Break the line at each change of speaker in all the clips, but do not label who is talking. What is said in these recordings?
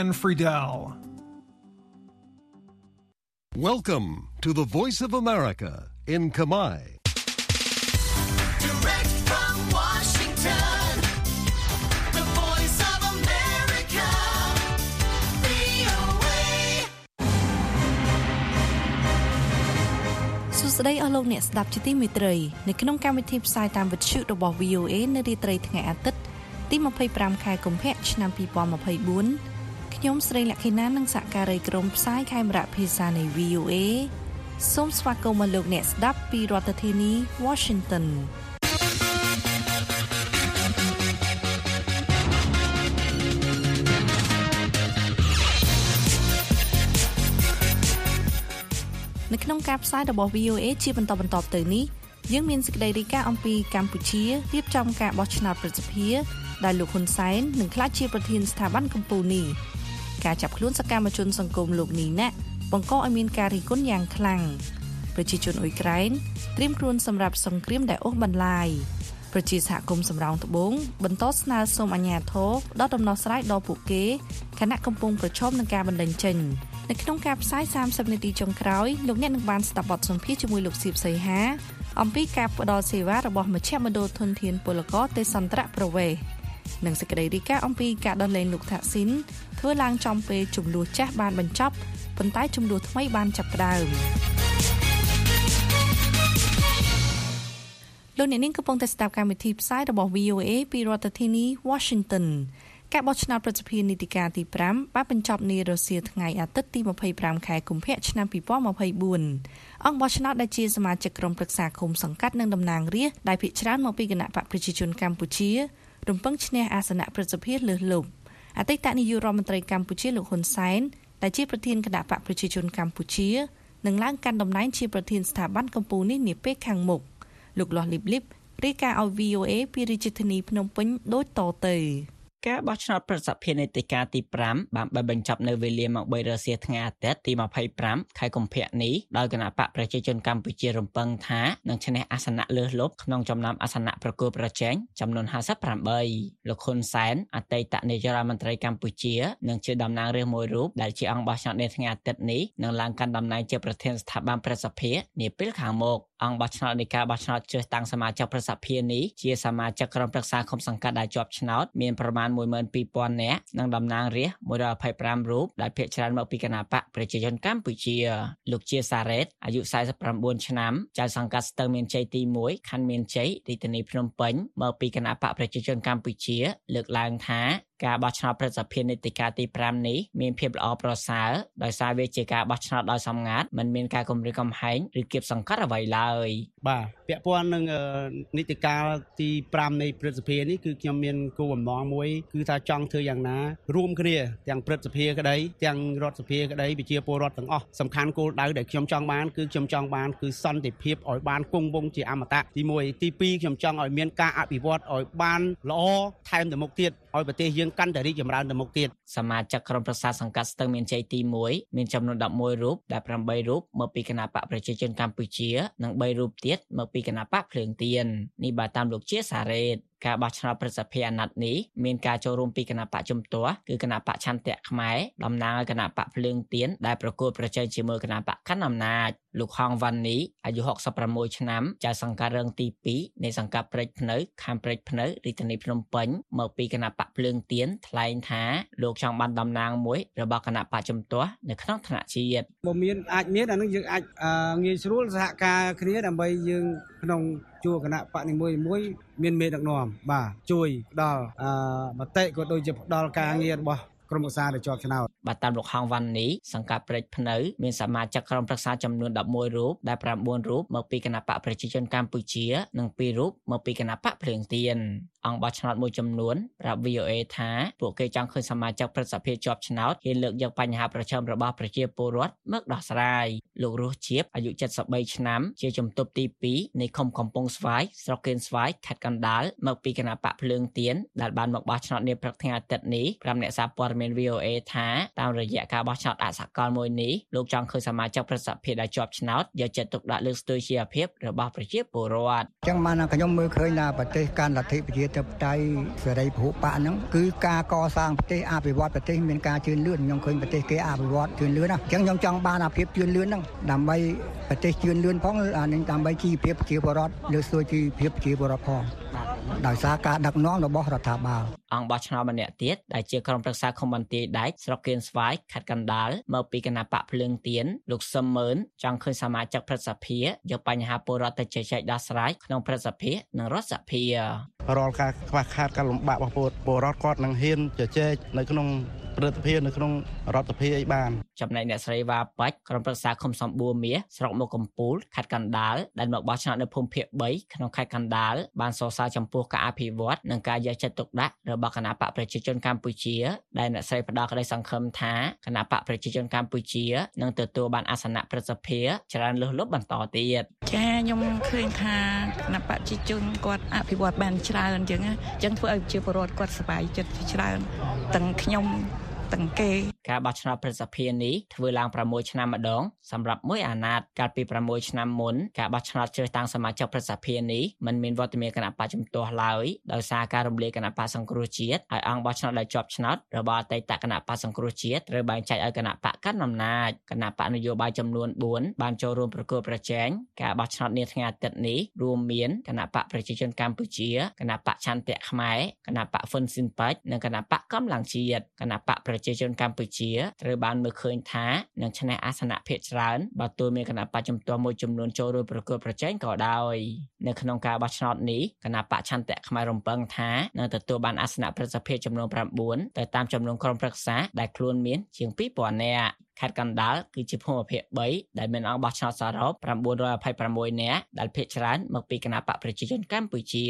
and Friedel.
Welcome to the Voice of America in Kamai.
Direct from Washington, the voice of America, VOA.
សួស្តីអស់លោកអ្នកស្ដាប់ជាទីមេត្រីនៅក្នុងកម្មវិធីផ្សាយតាមវិទ្យុរបស់ VOA នៅរាត្រីថ្ងៃអាទិត្យទី25ខែកុម្ភៈឆ្នាំ2024 ខ្ញុំស្រីលក្ខិណានិងសហការីក្រុមផ្សាយខេមរៈភាសានៃ VOA សូមស្វាគមន៍មកលោកអ្នកស្ដាប់ពីរដ្ឋធានី Washington នៅក្នុងការផ្សាយរបស់ VOA ជាបន្តបន្ទាប់ទៅនេះយើងមានសេចក្តីរាយការណ៍អំពីកម្ពុជារៀបចំការបោះឆ្នោតប្រសិទ្ធភាពដែលលោកហ៊ុនសែននឹងក្លាយជាប្រធានស្ថាប័នកម្ពុជានេះ ការចាប់ខ្លួនសកម្មជនសង្គមលោកនីណាក់បង្កឲ្យមានការរិះគន់យ៉ាងខ្លាំងប្រជាជនអ៊ុយក្រែនត្រៀមខ្លួនសម្រាប់សង្គ្រាមដែលអូសបន្លាយប្រជាសហគមន៍សំរោងត្បូងបន្តស្នើសុំអាជ្ញាធរដល់ដំណោះស្រាយដល់ពួកគេខណៈកំពុងប្រឈមនឹងការបណ្តេញចេញនៅក្នុងការផ្សាយ30នាទីចុងក្រោយលោកអ្នកនឹងបានស្ដាប់បទសម្ភាសន៍ជាមួយលោកសៀបសីហាអំពីការផ្តល់សេវារបស់មជ្ឈមណ្ឌលធនធានពលករទេសន្តរប្រវេសន៍ និងសេចក្តីរាយការណ៍អំពីការដោះលែងលោកថាក់ស៊ីនធ្វើឡើងចំពេលចំនួនចាស់បានបញ្ចប់ប៉ុន្តែចំនួនថ្មីបានចាប់ផ្ដើមលោកអ្នកនាងកំពុងតែស្ដាប់កម្មវិធីផ្សាយរបស់ VOA ពីរដ្ឋធានី Washington ការបោះឆ្នោតប្រសិទ្ធភាពនីតិកាលទី5បានបញ្ចប់នារសៀលថ្ងៃអាទិត្យទី25ខែកុម្ភៈឆ្នាំ2024អង្គបោះឆ្នោតដែលជាសមាជិកក្រុមប្រឹក្សាឃុំសង្កាត់និងតំណាងរាស្ត្រដែលភាគច្រើនមកពីគណៈបកប្រជាជនកម្ពុជា រំពឹងឈ្នះអាសនៈប្រសិទ្ធភាពលើសលប់អតីតនាយករដ្ឋមន្ត្រីកម្ពុជាលោកហ៊ុនសែនដែលជាប្រធានគណៈបកប្រជាជនកម្ពុជានឹងឡើងកាន់តំណែងជាប្រធានស្ថាប័នកម្ពុជានេះនាពេលខាងមុខលោកលាស់លីបលីបរាយការណ៍ឲ្យ VOA ពីរាជធានីភ្នំពេញដូចតទៅ
ការបោះឆ្នោតប្រសិទ្ធភាពនីតិកាលទី5បានបានបញ្ចប់នៅវេលាម៉ោង3រសៀលថ្ងៃអាទិត្យទី25ខែកុម្ភៈនេះដោយគណៈបកប្រជាជនកម្ពុជារំពឹងថានឹងឈ្នះអាសនៈលើសលប់ក្នុងចំណោមអាសនៈប្រគល់ប្រជែងចំនួន58លោកហ៊ុនសែនអតីតនាយករដ្ឋមន្ត្រីកម្ពុជានឹងជាតំណាងរាស្ត្រមួយរូបដែលជាអង្គបោះឆ្នោតនាថ្ងៃអាទិត្យនេះនឹងឡើងកាន់តំណែងជាប្រធានស្ថាប័នប្រសិទ្ធភាពនាពេលខាងមុខ អង្គបោះឆ្នោតនៃការបោះឆ្នោតជ្រើសតាំងសមាជិកប្រសិទ្ធភាពនេះជាសមាជិកក្រុមប្រឹក្សាឃុំសង្កាត់ដែលជាប់ឆ្នោតមានប្រមាណ12000នាក់និងតំណាងរាស្ត្រ125រូបដែលភាគច្រើនមកពីគណៈបកប្រជាជនកម្ពុជាលោកជាសារ៉េតអាយុ49ឆ្នាំចៅសង្កាត់ស្ទឹងមានជ័យទី1ខណ្ឌមានជ័យរាជធានីភ្នំពេញមកពីគណៈបកប្រជាជនកម្ពុជា លើកឡើងថា ការបោះឆ្នោតប្រសិទ្ធភាពនីតិកាលទី5នេះមានភាពល្អប្រសើរដោយសារវាជាការបោះឆ្នោតដោយសម្ងាត់មិនមានការគំរាមកំហែងឬគៀបសង្កត់អ្វីឡើយ
បាទ ពាក់ព័ន្ធនឹងអឺនីតិកាលទី5នៃព្រឹទ្ធសភានេះគឺខ្ញុំមានគោលបំណងមួយគឺថាចង់ធ្វើយ៉ាងណារួមគ្នាទាំងព្រឹទ្ធសភាក្តីទាំងរដ្ឋសភាក្តីប្រជាពលរដ្ឋទាំងអស់សំខាន់គោលដៅដែលខ្ញុំចង់បានគឺខ្ញុំចង់បានគឺសន្តិភាពឲ្យបានគង់វង្សជាអមតៈទី1ទី2ខ្ញុំចង់ឲ្យមានការអភិវឌ្ឍឲ្យបានល្អថែមទៅមុខទៀតឲ្យប្រទេសយើងកាន់តែរីកចម្រើនទៅមុខទៀត
សមាជិកក្រុមប្រឹក្សាសង្កាត់ស្ទឹងមានជ័យទី1មានចំនួន11រូបដែល8រូបមកពីគណៈបកប្រជាជនកម្ពុជា និង3រូបទៀតមកពីគណៈបកភ្លើងទៀននេះបើតាមលោកជាសារ៉េតការបោះឆ្នោតប្រសិទ្ធភាពអាណត្តិនេះមានការចូលរួមពីគណៈបកជំទាស់គឺគណៈបកឆន្ទៈខ្មែរតំណាងឲ្យគណៈបកភ្លើងទៀនដែលប្រកួតប្រជែងជាមួយគណៈបកកណ្ដាលអំណាចលោកហងវ៉ាន់នីអាយុ66ឆ្នាំចៅសង្កាត់រងទី2នៃសង្កាត់ព្រែកភ្នៅខេមព្រែកភ្នៅរាជធានីភ្នំពេញមកពីគណៈបកភ្លើងទៀនថ្លែងថាលោកចង់បានតំណាងមួយរបស់គណៈបកជំទាស់នៅក្នុងថ្នាក់ជាតិ
បើមានអាចមានអានឹងយើងអាចអឺងាយស្រួលសហការគ្នាដើម្បីយើង ក្នុងជួរគណៈបកនីមួយៗមានមេដឹកនាំបាទជួយផ្ដល់អឺមតិក៏ដូចជាផ្ដល់ការងាររបស់ក្រុមប្រឹក្សាដែលជាប់ឆ្នោត
បាទតាមលោកហងវ៉ាន់នីសង្កាត់ព្រែកភ្នៅមានសមាជិកក្រុមប្រឹក្សាចំនួន11រូបដែល9រូបមកពីគណៈបកប្រជាជនកម្ពុជានិង2រូបមកពីគណៈបកភ្លើងទៀនអង្គបោះឆ្នោតមួយចំនួនប្រាប់ VOA ថាពួកគេចង់ឃើញសមាជិកព្រឹទ្ធសភាជាប់ឆ្នោតហ៊ានលើកយកបញ្ហាប្រឈមរបស់ប្រជាពលរដ្ឋមកដោះស្រាយលោករស់ជាបអាយុ73ឆ្នាំជាជំទប់ទី2នៃឃុំកំពង់ស្វាយស្រុកកេនស្វាយខេត្តកណ្ដាលមកពីគណៈបកភ្លើងទៀនដែលបានមកបោះឆ្នោតនាព្រឹកថ្ងៃអាទិត្យនេះប្រាប់អ្នកសារព័ត៌មាន VOA ថាតាមរយៈការបោះឆ្នោតអសកលមួយនេះលោកចង់ឃើញសមាជិកប្រសិទ្ធភាពដែលជាប់ឆ្នោតយកចិត្តទុកដាក់លើកស្ទួយជីវភាពរបស់ប្រជាពលរដ្ឋ
ចឹងបានខ្ញុំមើលឃើញថាប្រទេសកាន់លទ្ធិប្រជាធិបតេយ្យសេរីពហុបកហ្នឹងគឺការកសាងប្រទេសអភិវឌ្ឍប្រទេសមានការជឿនលឿនខ្ញុំឃើញប្រទេសគេអភិវឌ្ឍជឿនលឿនណាចឹងខ្ញុំចង់បានអាភាពជឿនលឿនហ្នឹងដើម្បីប្រទេសជឿនលឿនផងអានេះដើម្បីជីវភាពប្រជាពលរដ្ឋលើកស្ទួយជីវភាពប្រជាពលរដ្ឋផងដោយសារការដឹកនាំរបស់រដ្ឋាភិបាល
អង្គបោះឆ្នោតម្នាក់ទៀតដែលជាក្រុមប្រឹក្សាឃុំបន្ទាយដែកស្រុកគៀនស្វាយខេត្តកណ្ដាលមកពីគណៈបកភ្លើងទៀនលោកសឹមម៉ឺនចង់ឃើញសមាជិកព្រឹទ្ធសភាយកបញ្ហាពលរដ្ឋទៅជជែកដោះស្រាយក្នុងព្រឹទ្ធសភានិងរដ្ឋសភា
រាល់ការខ្វះខាតការលំបាករបស់ពលរដ្ឋគាត់នឹងហ៊ានជជែកនៅក្នុង ព្រឹទ្ធសភានៅក្នុងរដ្ឋសភាអីបាន
ចំណែកអ្នកស្រីវ៉ាប៉ាច់ក្រុមប្រឹក្សាឃុំសំបួរមាសស្រុកមុខកំពូលខេត្តកណ្ដាលដែលមកបោះឆ្នោតនៅភូមិភាគ3ក្នុងខេត្តកណ្ដាលបានសរសើរចំពោះការអភិវឌ្ឍនិងការយកចិត្តទុកដាក់របស់គណៈបកប្រជាជនកម្ពុជាដែលអ្នកស្រីផ្ដល់ក្តីសង្ឃឹមថាគណៈបកប្រជាជនកម្ពុជានឹងទទួលបានអាសនៈប្រសិទ្ធភាពច្រើនលើសលប់បន្តទៀត
ចាខ្ញុំឃើញថាគណៈបព្វជិជនគាត់អភិវឌ្ឍបានច្រើនអញ្ចឹងណាអញ្ចឹងធ្វើឲ្យប្រជាពលរដ្ឋគាត់សប្បាយចិត្តច្រើនទាំងខ្ញុំ ទាំងគេ
ការបោះឆ្នោតប្រសិទ្ធភាពនេះធ្វើឡើង6ឆ្នាំម្ដងសម្រាប់មួយអាណត្តិកាលពី6ឆ្នាំមុនការបោះឆ្នោតជ្រើសតាំងសមាជិកប្រសិទ្ធភាពនេះមិនមានវត្តមានគណៈបកជំទាស់ឡើយដោយសារការរំលាយគណៈបកសង្គ្រោះជាតិហើយអង្គបោះឆ្នោតដែលជាប់ឆ្នោតរបស់អតីតគណៈបកសង្គ្រោះជាតិត្រូវបែងចែកឲ្យគណៈបកកាន់អំណាចគណៈបកនយោបាយចំនួន4បានចូលរួមប្រគល់ប្រជែងការបោះឆ្នោតនាថ្ងៃអាទិត្យនេះរួមមានគណៈបកប្រជាជនកម្ពុជាគណៈបកឆន្ទៈខ្មែរគណៈបកហ្វុនស៊ីនប៉ាច់និងគណៈបកកម្លាំងជាតិគណៈបកប្រជាជនកម្ពុជាត្រូវបានមើលឃើញថានឹងឈ្នះអាសនៈភាគច្រើនបើទោះមានគណៈបកជំទាស់មួយចំនួនចូលរួមប្រគល់ប្រជែងក៏ដោយនៅក្នុងការបោះឆ្នោតនេះគណៈបកឆន្ទៈខ្មែររំពឹងថានឹងទទួលបានអាសនៈប្រសិទ្ធភាពចំនួន9ទៅតាមចំនួនក្រុមប្រឹក្សាដែលខ្លួនមានជាង2000នាក់ ខេត្តកណ្ដាលគឺជាភូមិភាគ3ដែលមានអង្គបោះឆ្នោតសរុប926នាក់ដែលភាគច្រើនមកពីគណៈបកប្រជាជនកម្ពុជា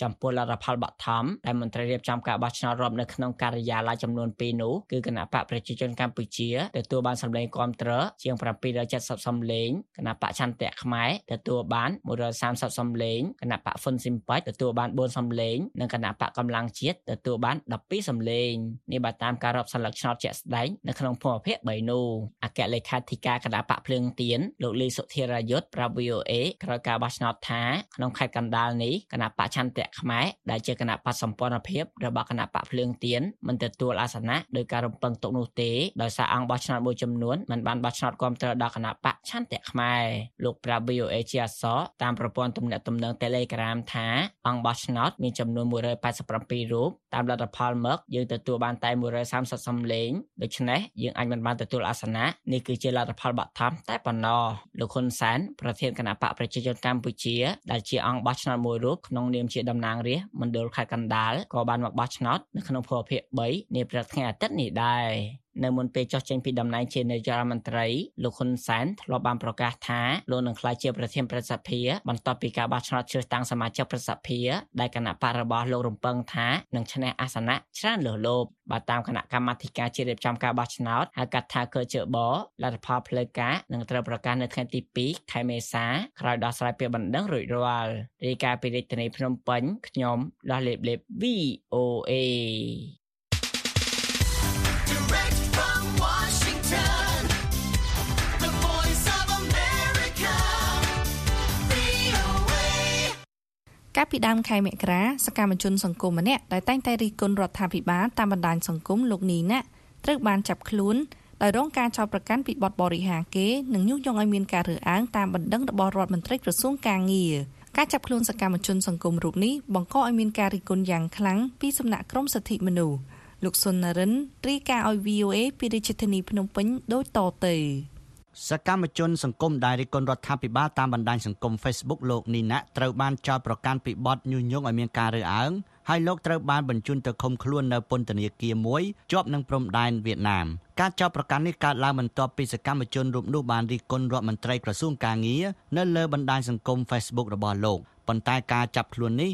ចំពោះលទ្ធផលបឋមដែលមន្ត្រីរៀបចំការបោះឆ្នោតរាប់នៅក្នុងការិយាល័យចំនួន2នោះគឺគណៈបកប្រជាជនកម្ពុជាទទួលបានសម្លេងគាំទ្រជាង770សម្លេងគណៈបកឆន្ទៈខ្មែរទទួលបាន130សម្លេងគណៈបកហ្វុនស៊ីមប៉ាច់ទទួលបាន4សម្លេងនិងគណៈបកកម្លាំងជាតិទទួលបាន12សម្លេងនេះបើតាមការរាប់សន្លឹកឆ្នោតជាក់ស្ដែងនៅក្នុងភូមិភាគ3នោះអគ្គលេខាធិការគណៈបកភ្លើងទៀនលោកលីសុធិរាយុទ្ធប្រាប់ VOA ក្រោយការបោះឆ្នោតថាក្នុងខេត្តកណ្ដាលនេះគណៈបកឆន្ទៈខ្មែរដែលជាគណៈបកសម្ព័ន្ធភាពរបស់គណៈបកភ្លើងទៀនមិនទទួលអាសនៈដោយការរំពឹងទុកនោះទេដោយសារអង្គបោះឆ្នោតមួយចំនួនមិនបានបោះឆ្នោតគ្រប់គ្រងដល់គណៈបកឆន្ទៈខ្មែរលោកប្រាប់ VOA ជាអក្សរតាមប្រព័ន្ធទំនាក់ទំនង Telegram ថាអង្គបោះឆ្នោតមានចំនួន187រូបតាមលទ្ធផលមកយើងទទួលបានតែ130សំឡេងដូច្នេះយើងអាចមិនបានទទួលអាសនៈនេះគឺជាលទ្ធផលបឋមតែប៉ុណ្ណោះលោកហ៊ុនសែនប្រធានគណៈបកប្រជាជនកម្ពុជា ដែលជាអង្គបោះឆ្នោតមួយរូបក្នុងនាមជាតំណាងរាស្ត្រមណ្ឌលខេត្តកណ្ដាលក៏បានមកបោះឆ្នោតនៅក្នុងភូមិភាគ3នាព្រឹកថ្ងៃអាទិត្យនេះដែរ នៅមុនពេលចុះចេញពីតំណែងជានាយករដ្ឋមន្ត្រីលោកហ៊ុនសែនធ្លាប់បានប្រកាសថាលោកនឹងក្លាយជាប្រធានប្រសិទ្ធភាពបន្ទាប់ពីការបោះឆ្នោតជ្រើសតាំងសមាជិកប្រសិទ្ធភាពដែលគណៈបករបស់លោករំពឹងថានឹងឈ្នះអាសនៈច្រើនលើសលប់បើតាមគណៈកម្មាធិការជាតិរៀបចំការបោះឆ្នោតហៅកាត់ថាកជបលទ្ធផលផ្លូវការនឹងត្រូវប្រកាសនៅថ្ងៃទី2ខែមេសាក្រោយដោះស្រាយពាក្យបណ្ដឹងរួចរាល់រាយការណ៍ពីរាជធានីភ្នំពេញខ្ញុំដោះលេបលេប VOA
កាលពីដើមខែមករាសកម្មជនសង្គមម្នាក់ដែលតែងតែរិះគន់រដ្ឋាភិបាលតាមបណ្ដាញសង្គមលោកនីណាត្រូវបានចាប់ខ្លួនដោយរងការចោទប្រកាន់ពីបទបរិហាគេនិងញុះញង់ឲ្យមានការរើសអើងតាមបណ្ដឹងរបស់រដ្ឋមន្ត្រីក្រសួងកាងារការចាប់ខ្លួនសកម្មជនសង្គមរូបនេះបង្កឲ្យមានការរិះគន់យ៉ាងខ្លាំងពីសំណាក់ក្រមសិទ្ធិមនុស្សលោកសុននរិនរាយការណ៍ឲ្យ VOA ពីរាជធានីភ្នំពេញដូចតទៅ
សកម្មជនសង្គមដែលរិះគន់រដ្ឋាភិបាលតាមបណ្ដាញសង្គម Facebook លោកនីណាត្រូវបានចោទប្រកាន់ពីបទញុះញង់ឲ្យមានការរើសអើងហើយលោកត្រូវបានបញ្ជូនទៅឃុំខ្លួននៅពន្ធនាគារមួយជាប់នឹងព្រំដែនវៀតណាមការចោទប្រកាន់នេះកើតឡើងបន្ទាប់ពីសកម្មជនរូបនោះបានរិះគន់រដ្ឋមន្ត្រីក្រសួងកាងារនៅលើបណ្ដាញសង្គម Facebook របស់លោកប៉ុន្តែការចាប់ខ្លួននេះ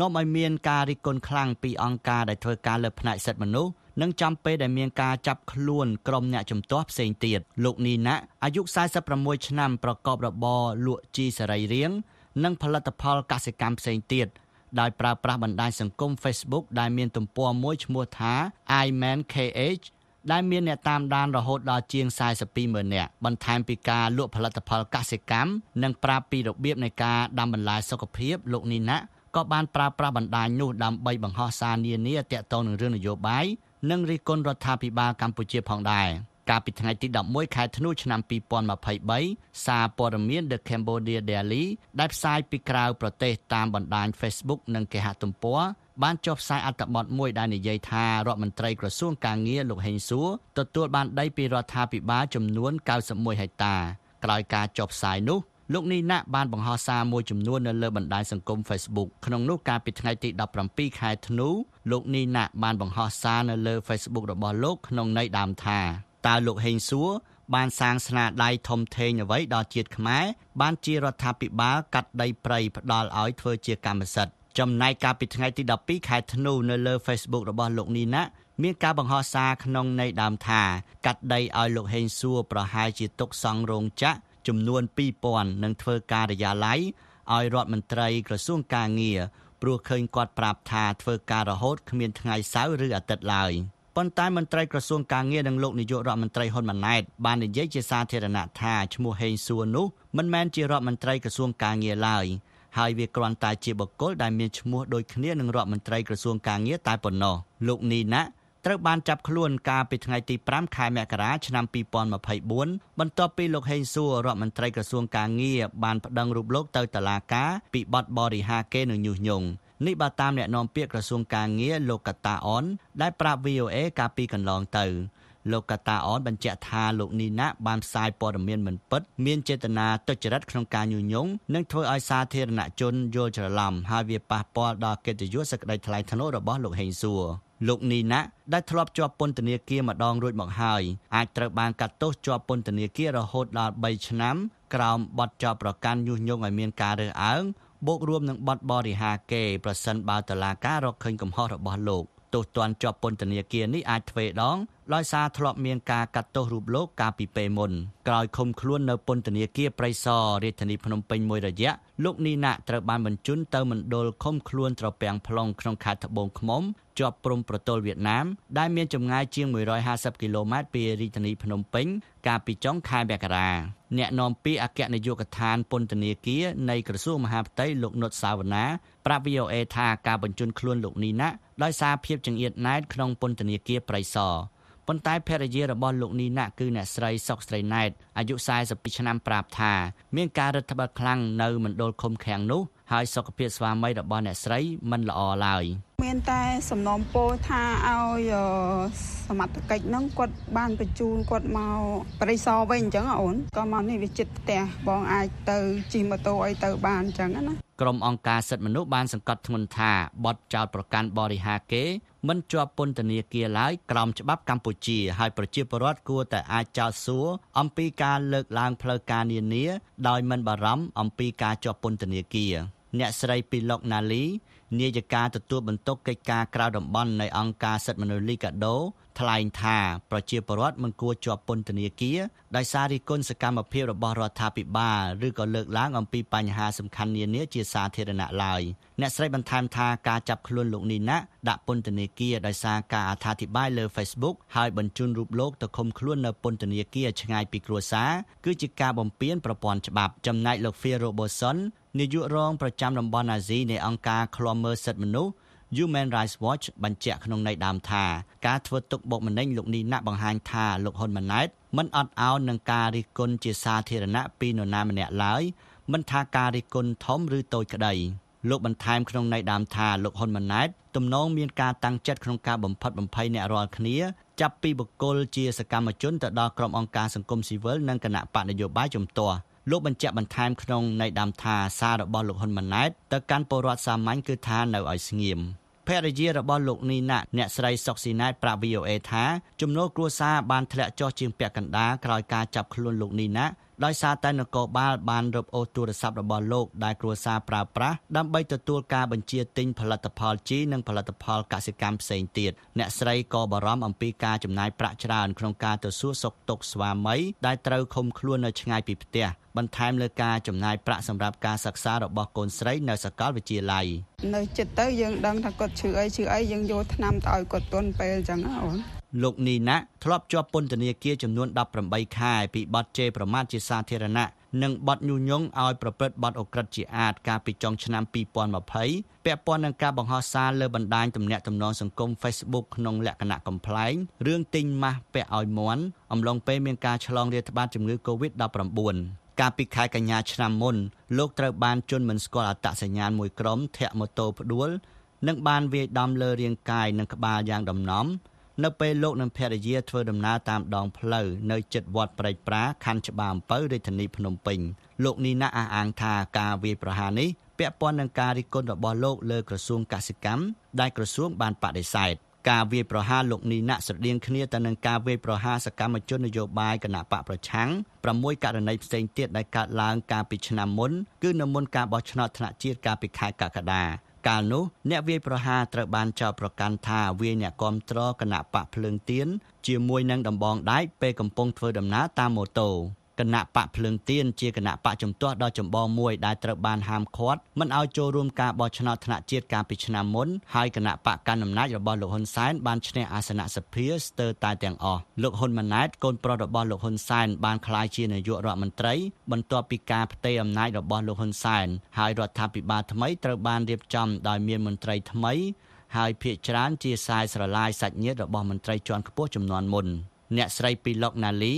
នាំឲ្យមានការរិះគន់ខ្លាំងពីអង្គការដែលធ្វើការលើផ្នែកសិទ្ធិមនុស្ស និងចំពេលដែលមានការចាប់ខ្លួនក្រុមអ្នកជំទាស់ផ្សេងទៀតលោកនីណាអាយុ46ឆ្នាំប្រកបរបរលក់ជីសរីរាង្គនិងផលិតផលកសិកម្មផ្សេងទៀតដោយប្រើប្រាស់បណ្ដាញសង្គម Facebook ដែលមានទំព័រមួយឈ្មោះថា iMankH ដែលមានអ្នកតាមដានរហូតដល់ជាង42ម៉ឺននាក់បន្ថែមពីការលក់ផលិតផលកសិកម្មនិងប្រាប់ពីរបៀបនៃការដាំបន្លែសុខភាពលោកនីណាក៏បានប្រើប្រាស់បណ្ដាញនោះដើម្បីបង្ហោះសារនានាទាក់ទងនឹងរឿងនយោបាយ និងរិះគន់រដ្ឋាភិបាលកម្ពុជាផងដែរកាលពីថ្ងៃទី11ខែធ្នូឆ្នាំ2023សារព័ត៌មាន The Cambodia Daily ដែលផ្សាយពីក្រៅប្រទេសតាមបណ្ដាញ Facebook និងគេហទំព័របានចុះផ្សាយអត្ថបទមួយដែលនិយាយថារដ្ឋមន្ត្រីក្រសួងកាងារលោកហេងសួរទទួលបានដីពីរដ្ឋាភិបាលចំនួន91ហិកតាក្រោយការចុះផ្សាយនោះលោកនីណាបានបង្ហោះសារមួយចំនួននៅលើបណ្ដាញសង្គម Facebook ក្នុងនោះកាលពីថ្ងៃទី17ខែធ្នូ លោកនីណាបានបង្ហោះសារនៅលើ Facebook របស់លោកក្នុងន័យដើមថាតើលោកហេងសួរបានសាងស្នាដៃធំធេងអ្វីដល់ជាតិខ្មែរបានជារដ្ឋាភិបាលកាត់ដីព្រៃផ្ដាល់ឲ្យធ្វើជាកម្មសិទ្ធិចំណែកកាលពីថ្ងៃទី12ខែធ្នូនៅលើ Facebook របស់លោកនីណាមានការបង្ហោះសារក្នុងន័យដើមថាកាត់ដីឲ្យលោកហេងសួរប្រហែលជាទុកសង់រោងចក្រចំនួន2000នឹងធ្វើការិយាល័យឲ្យរដ្ឋមន្ត្រីក្រសួងកាងារ ព្រោះឃើញគាត់ប្រាប់ថាធ្វើការរហូតគ្មានថ្ងៃសៅរ៍ឬអាទិត្យឡើយប៉ុន្តែមន្ត្រីក្រសួងកាងារនិងលោកនាយករដ្ឋមន្ត្រីហ៊ុនម៉ាណែតបាននិយាយជាសាធារណៈថាឈ្មោះហេងសួរនោះមិនមែនជារដ្ឋមន្ត្រីក្រសួងកាងារឡើយហើយវាគ្រាន់តែជាបុគ្គលដែលមានឈ្មោះដូចគ្នានឹងរដ្ឋមន្ត្រីក្រសួងកាងារតែប៉ុណ្ណោះលោកនីណា ត្រូវបានចាប់ខ្លួនកាលពីថ្ងៃទី5ខែមករាឆ្នាំ2024បន្ទាប់ពីលោកហេងសួររដ្ឋមន្ត្រីក្រសួងកាងារបានប្តឹងរូបលោកទៅតុលាការពីបទបរិហាកេរនិងញុះញង់នេះបើតាមអ្នកនាំពាក្យក្រសួងកាងារលោកកតាអនដែលប្រាប់ VOA កាលពីកន្លងទៅលោកកតាអនបញ្ជាក់ថាលោកនីណាបានផ្សាយព័ត៌មានមិនពិតមានចេតនាទុច្ចរិតក្នុងការញុះញង់និងធ្វើឲ្យសាធារណជនយល់ច្រឡំហើយវាប៉ះពាល់ដល់កិត្តិយសសេចក្តីថ្លៃថ្នូររបស់លោកហេងសួរ លោកនីណាដែលធ្លាប់ជាប់ពន្ធនាគារម្ដងរួចមកហើយអាចត្រូវបានកាត់ទោសជាប់ពន្ធនាគាររហូតដល់3ឆ្នាំក្រោមបទចោទប្រកាន់ញុះញង់ឲ្យមានការរើសអើងបូករួមនឹងបទបរិហាកេរប្រសិនបើតឡាការរកឃើញកំហុសរបស់លោកទោសទណ្ឌជាប់ពន្ធនាគារនេះអាចទ្វេដង ដោយសារធ្លាប់មានការកាត់ទោសរូបលោកកាលពីពេលមុនក្រោយឃុំខ្លួននៅពន្ធនាគារព្រៃសររាជធានីភ្នំពេញមួយរយៈលោកនីណាត្រូវបានបញ្ជូនទៅមណ្ឌលឃុំខ្លួនត្រពាំង plong ក្នុងខេត្តត្បូងឃ្មុំជាប់ព្រំប្រទល់វៀតណាមដែលមានចម្ងាយជាង150គីឡូម៉ែត្រពីរាជធានីភ្នំពេញកាលពីចុងខែមករាអ្នកនាំពាក្យអគ្គនាយកដ្ឋានពន្ធនាគារនៃក្រសួងមហាផ្ទៃលោកនុតសាវណ្ណាប្រាប់ VOA ថាការបញ្ជូនខ្លួនលោកនីណាដោយសារភាពចង្អៀតណែតក្នុងពន្ធនាគារព្រៃសរ ប៉ុន្តែភរិយារបស់លោកនីណាគឺអ្នកស្រីសុកស្រីណែតអាយុ42ឆ្នាំប្រាប់ថាមានការរឹតបន្តឹងខ្លាំងនៅមណ្ឌលឃុំឃាំងនោះហើយសុខភាពស្វាមីរបស់អ្នកស្រីមិនល្អឡើយ
មានតែសំណូមពរថាឲ្យសមត្ថកិច្ចហ្នឹងគាត់បានបញ្ជូនគាត់មកបរិសរវិញអញ្ចឹងអូនក៏មកនេះវាចិត្តផ្ទះបងអាចទៅជិះម៉ូតូអីទៅបានអញ្ចឹងណា
ក្រុមអង្គការសិទ្ធិមនុស្សបានសង្កត់ធ្ងន់ថាបទចោទប្រកាន់បរិហាគេ មិនជាប់ពន្ធនាគារឡើយក្រោមច្បាប់កម្ពុជាហើយប្រជាពលរដ្ឋគួរតែអាចចោទសួរអំពីការលើកឡើងផ្លូវការនានាដោយមិនបារម្ភអំពីការជាប់ពន្ធនាគារ អ្នកស្រីពីឡុកណាលីនាយិកាទទួលបន្ទុកកិច្ចការក្រៅតំបន់នៃអង្គការសិទ្ធិមនុស្សលីកាដូថ្លែងថាប្រជាពលរដ្ឋមិនគួរជាប់ពន្ធនាគារដោយសាររិះគន់សកម្មភាពរបស់រដ្ឋាភិបាលឬក៏លើកឡើងអំពីបញ្ហាសំខាន់នានាជាសាធារណៈឡើយអ្នកស្រីបន្ថែមថាការចាប់ខ្លួនលោកនីណាដាក់ពន្ធនាគារដោយសារការអត្ថាធិប្បាយលើ Facebook ហើយបញ្ជូនរូបលោកទៅឃុំខ្លួននៅពន្ធនាគារឆ្ងាយពីគ្រួសារគឺជាការបំពានប្រព័ន្ធច្បាប់ចំណែកលោក Phil Robertson នាយករងប្រចាំតំបន់អាស៊ីនៃអង្គការឃ្លាំមើលសិទ្ធិមនុស្ស Human Rights Watch បញ្ជាក់ក្នុងន័យដើមថាការធ្វើទុកបុកម្នេញលោកនេះណាក់បង្ហាញថាលោកហ៊ុនម៉ាណែតមិនអត់ឱននឹងការរិះគន់ជាសាធារណៈពីនរណាម្នាក់ឡើយមិនថាការរិះគន់ធំឬតូចក្តីលោកបន្ថែមក្នុងន័យដើមថាលោកហ៊ុនម៉ាណែតទំនងមានការតាំងចិត្តក្នុងការបំផិតបំភ័យអ្នករាល់គ្នាចាប់ពីបុគ្គលជាសកម្មជនទៅដល់ក្រុមអង្គការសង្គមស៊ីវិលនិងគណៈបកនយោបាយជំទាស់ លោកបញ្ជាក់បន្ថែមក្នុងន័យដើមថាសាររបស់លោកហ៊ុនម៉ាណែតទៅកាន់ពលរដ្ឋសាមញ្ញគឺថានៅឲ្យស្ងៀមភរិយារបស់លោកនីណាអ្នកស្រីសុកស៊ីណែតប្រាប់ VOA ថាចំណូលគ្រួសារបានធ្លាក់ចុះជាងពាក់កណ្ដាលក្រោយការចាប់ខ្លួនលោកនីណា ដោយសារតែនគរបាលបានរឹបអូសទូរស័ព្ទរបស់លោកដែលគ្រួសារប្រើប្រាស់ដើម្បីទទួលការបញ្ជាទិញផលិតផលជីនិងផលិតផលកសិកម្មផ្សេងទៀតអ្នកស្រីក៏បារម្ភអំពីការចំណាយប្រាក់ច្រើនក្នុងការទៅសួរសុខទុក្ខស្វាមីដែលត្រូវឃុំខ្លួននៅឆ្ងាយពីផ្ទះបន្ថែមលើការចំណាយប្រាក់សម្រាប់ការសិក្សារបស់កូនស្រីនៅសាកលវិទ្យាល័យ
នៅចិត្តទៅយើងដឹងថាគាត់ឈឺអីឈឺអីយើងយកថ្នាំទៅឲ្យគាត់ទន់ពេលអញ្ចឹងអូន
លោកនីណាធ្លាប់ជាប់ពន្ធនាគារចំនួន18ខែពីបទជេរប្រមាថជាសាធារណៈនិងបទញុះញង់ឲ្យប្រព្រឹត្តបទអូក្រិដ្ឋជាអាតកាលពីចុងឆ្នាំ2020ពាក់ព័ន្ធនឹងការបង្ហោះសារលើបណ្ដាញទំនាក់ទំនងសង្គម Facebook ក្នុងលក្ខណៈកំប្លែងរឿងទិញម៉ាស់ពាក់ឲ្យមន់អំឡុងពេលមានការឆ្លងរាតត្បាតជំងឺ Covid-19 កាលពីខែកញ្ញាឆ្នាំមុនលោកត្រូវបានជន់មិនស្គាល់អត្តសញ្ញាណមួយក្រុមធាក់ម៉ូតូផ្ដួលនិងបានវាយដំលើរាងកាយនិងក្បាលយ៉ាងដំណំ នៅពេលលោកនិងភរិយាធ្វើដំណើរតាមដងផ្លូវនៅជិតវត្តព្រែកប្រាខណ្ឌច្បារអំពៅរាជធានីភ្នំពេញលោកនីណាអះអាងថាការវាយប្រហារនេះពាក់ព័ន្ធនឹងការរិះគន់របស់លោកលើក្រសួងកសិកម្មដែលក្រសួងបានបដិសេធការវាយប្រហារលោកនីណាស្រដៀងគ្នាទៅនឹងការវាយប្រហារសកម្មជននយោបាយគណៈបកប្រឆាំង6ករណីផ្សេងទៀតដែលកើតឡើងកាលពីឆ្នាំមុនគឺនៅមុនការបោះឆ្នោតថ្នាក់ជាតិកាលពីខែកក្កដា កាលនោះអ្នកវាយប្រហារត្រូវបានចោទប្រកាន់ថាវាយអ្នកគាំទ្រគណៈបកភ្លើងទៀនជាមួយនឹងដំបងដែកពេលកំពុងធ្វើដំណើរតាមម៉ូតូ គណៈបកភ្លើងទៀនជាគណៈបកជំទាស់ដ៏ចម្បងមួយដែលត្រូវបានហាមឃាត់មិនឲ្យចូលរួមការបោះឆ្នោតថ្នាក់ជាតិកាលពីឆ្នាំមុនហើយគណៈបកកណ្ដាលអំណាចរបស់លោកហ៊ុនសែនបានឈ្នះអាសនៈសភាស្ទើរតែទាំងអស់លោកហ៊ុនម៉ាណែតកូនប្រុសរបស់លោកហ៊ុនសែនបានក្លាយជានាយករដ្ឋមន្ត្រីបន្ទាប់ពីការផ្ទេរអំណាចរបស់លោកហ៊ុនសែនហើយរដ្ឋាភិបាលថ្មីត្រូវបានរៀបចំដោយមានមន្ត្រីថ្មីហើយភាគច្រើនជាខ្សែស្រឡាយសាច់ញាតិរបស់មន្ត្រីជាន់ខ្ពស់ចំនួនមុនអ្នកស្រីពីឡុកណាលី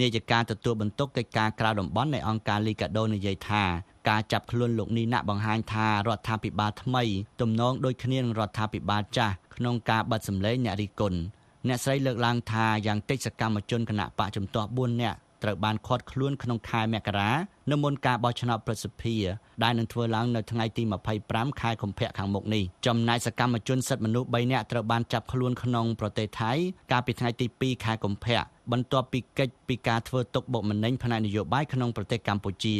នាយិកាទទួលបន្ទុកកិច្ចការក្រៅតំបន់នៃអង្គការលីកាដូនិយាយថាការចាប់ខ្លួនលោកនីណាបង្ហាញថារដ្ឋាភិបាលថ្មីទំនងដូចគ្នានឹងរដ្ឋាភិបាលចាស់ក្នុងការបិទសម្លេងអ្នករិះគន់អ្នកស្រីលើកឡើងថាយ៉ាងតិចសកម្មជនគណៈបកជំទាស់4នាក់ ត្រូវបានឃាត់ខ្លួនក្នុងខែមករានៅមុនការបោះឆ្នោតប្រសិទ្ធិដែលនឹងធ្វើឡើងនៅថ្ងៃទី25ខែកុម្ភៈខាងមុខនេះចំណែកសកម្មជនសិទ្ធិមនុស្ស3នាក់ត្រូវបានចាប់ខ្លួនក្នុងប្រទេសថៃកាលពីថ្ងៃទី2ខែកុម្ភៈបន្ទាប់ពីកិច្ចពីការធ្វើទុកបុកម្នេញផ្នែកនយោបាយក្នុងប្រទេសកម្ពុជា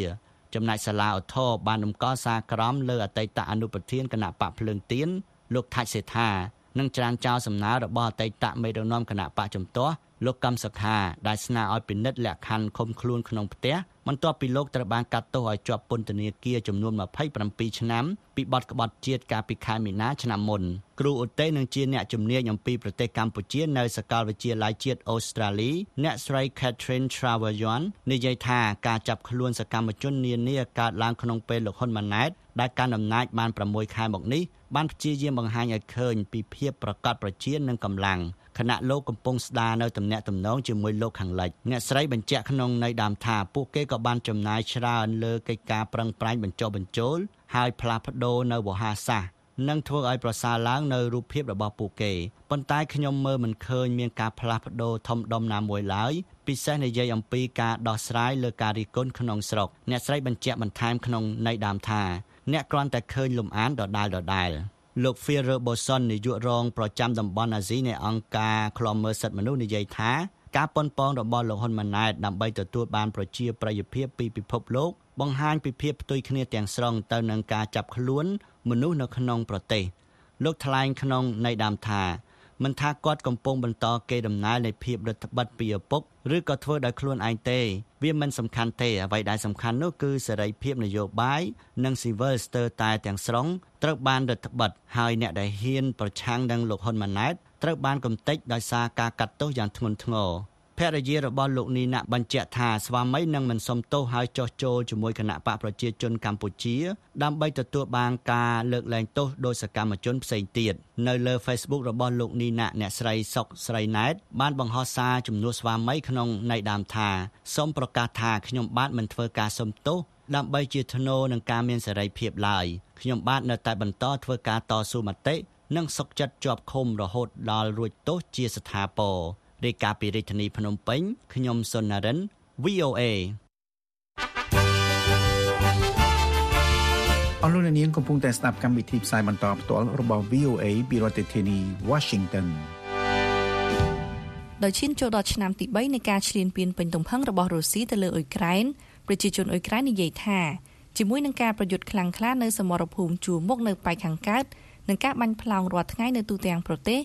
ចំណែកសាលាឧទ្ធរបានរំកល់សារក្រមលើអតីតអនុប្រធានគណៈបកភ្លើងទៀនលោកថាច់សេដ្ឋានិងច្រានចោលសំណើរបស់អតីតមេដឹកនាំគណៈបកជំទាស់ លោកកឹមសុខាដែលស្នើឲ្យពិនិត្យលក្ខខណ្ឌឃុំខ្លួនក្នុងផ្ទះបន្ទាប់ពីលោកត្រូវបានកាត់ទោសឲ្យជាប់ពន្ធនាគារចំនួន27ឆ្នាំពីបទក្បត់ជាតិកាលពីខែមីនាឆ្នាំមុនគ្រូឧទ្ទេសនឹងជាអ្នកជំនាញអំពីប្រទេសកម្ពុជានៅសាកលវិទ្យាល័យជាតិអូស្ត្រាលីអ្នកស្រី Catherine Travayan និយាយថាការចាប់ខ្លួនសកម្មជននានាកើតឡើងក្នុងពេលលោកហ៊ុនម៉ាណែតដែលកាន់អំណាចបាន6ខែមកនេះបានព្យាយាមបង្ហាញឲ្យឃើញពីភាពប្រកបប្រជានិងកម្លាំង ខណៈលោកកំពុងស្ដារនៅទំនាក់ទំនងជាមួយលោកខាងលិចអ្នកស្រីបញ្ជាក់ក្នុងន័យដើមថាពួកគេក៏បានចំណាយច្រើនលើកិច្ចការប្រឹងប្រែងបញ្ចុះបញ្ចូលហើយផ្លាស់ប្ដូរនៅវោហារសាស្ត្រនិងធ្វើឲ្យប្រសើរឡើងនៅរូបភាពរបស់ពួកគេប៉ុន្តែខ្ញុំមើលមិនឃើញមានការផ្លាស់ប្ដូរធំដុំណាមួយឡើយពិសេសនិយាយអំពីការដោះស្រាយលើការរិះគន់ក្នុងស្រុកអ្នកស្រីបញ្ជាក់បន្ថែមក្នុងន័យដើមថាអ្នកគ្រាន់តែឃើញលំអានដដែលដដែល លោក Fear Boson នាយករងប្រចាំតំបន់អាស៊ីនៃអង្គការឃ្លាំមើលសិទ្ធិមនុស្សនិយាយថាការប៉ុនប៉ងរបស់លោកហ៊ុនម៉ាណែតដើម្បីទទួលបានប្រជាប្រិយភាពពីពិភពលោកបង្ហាញពីភាពផ្ទុយគ្នាទាំងស្រុងទៅនឹងការចាប់ខ្លួនមនុស្សនៅក្នុងប្រទេសលោកថ្លែងក្នុងន័យដើមថាមិនថាគាត់កំពុងបន្តកេរដំណែលនៃភាពរដ្ឋបတ်ពីឪពុកឬក៏ធ្វើដោយខ្លួនឯងទេ វាមិនសំខាន់ទេអ្វីដែលសំខាន់នោះគឺសេរីភាពនយោបាយនិងស៊ីវិលស្ទើរតែទាំងស្រុងត្រូវបានរដ្ឋបတ်ហើយអ្នកដែលហ៊ានប្រឆាំងនឹងលោកហ៊ុនម៉ាណែតត្រូវបានកំទេចដោយសារការកាត់ទោសយ៉ាងធ្ងន់ធ្ងរ ភរិយារបស់លោកនីណាបញ្ជាក់ថាស្វាមីនឹងមិនសុំទោសហើយចោះចូលជាមួយគណៈបកប្រជាជនកម្ពុជា ដើម្បីទទួលបានការលើកលែងទោសដោយសកម្មជនផ្សេងទៀតនៅលើ Facebook របស់លោកនីណាអ្នកស្រីសុកស្រីណែតបានបង្ហោះសារជំនួសស្វាមីក្នុងន័យដើមថាសូមប្រកាសថាខ្ញុំបាទមិនធ្វើការសុំទោសដើម្បីជាធ្នូនឹងការមានសេរីភាពឡើយខ្ញុំបាទនៅតែបន្តធ្វើការតស៊ូមតិនិងសុកចិត្តជាប់ឃុំរហូតដល់រួចទោសជាស្ថាពរ រាយការណ៍ពីរាជធានីភ្នំពេញខ្ញុំសុននរិន VOA
អស់លោកអ្នកនាងកំពុងតែស្ដាប់កម្មវិធីផ្សាយបន្តផ្ទាល់របស់ VOA ពីរដ្ឋធានី Washington
ដោយឈានចូលដល់ឆ្នាំទី3នៃការឈ្លានពានពេញទំហឹងរបស់រុស្ស៊ីទៅលើអ៊ុយក្រែនប្រជាជនអ៊ុយក្រែននិយាយថាជាមួយនឹងការប្រយុទ្ធខ្លាំងក្លានៅសមរភូមិជួរមុខនៅប៉ែកខាងកើតនិងការបាញ់ផ្លោងរាល់ថ្ងៃនៅទូទាំងប្រទេស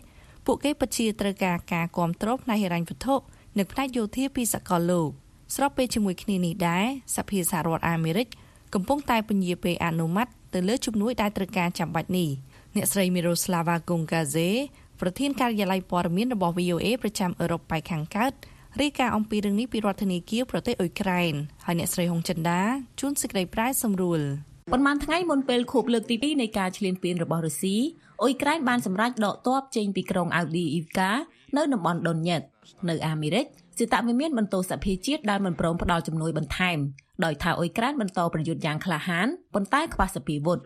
ពួកគេពិតជាត្រូវការការគ្រប់គ្រងផ្នែកហិរញ្ញវត្ថុនិងផ្នែកយោធាពីសកលលោកស្របពេលជាមួយគ្នានេះដែរសភាសហរដ្ឋអាមេរិកកំពុងតែពន្យាពេលអនុម័តទៅលើជំនួយដែលត្រូវការចាំបាច់នេះអ្នកស្រី Miroslava Gongadze ប្រធានការិយាល័យព័ត៌មានរបស់ VOA ប្រចាំអឺរ៉ុបប៉ែកខាងកើតរាយការណ៍អំពីរឿងនេះពីរដ្ឋធានីគៀវប្រទេសអ៊ុយក្រែនហើយអ្នកស្រីហុងចិន្តាជួនសេចក្តីប្រាយសម្រួល
ប៉ុន្មានថ្ងៃមុនពេលខួបលើកទី2នៃការឈ្លានពានរបស់រុស្ស៊ី អ៊ុយក្រែនបានសម្រេចដកទ័ពចេញពីក្រុងអាវឌីអ៊ីវកានៅតំបន់ដុនញ៉េតនៅអាមេរិកសេតវិមានបន្ទោសភាជាតិដែលមិនព្រមផ្ដល់ជំនួយបន្ថែមដោយថាអ៊ុយក្រែនបន្តប្រយុទ្ធយ៉ាងក្លាហានប៉ុន្តែខ្វះសភាវុធ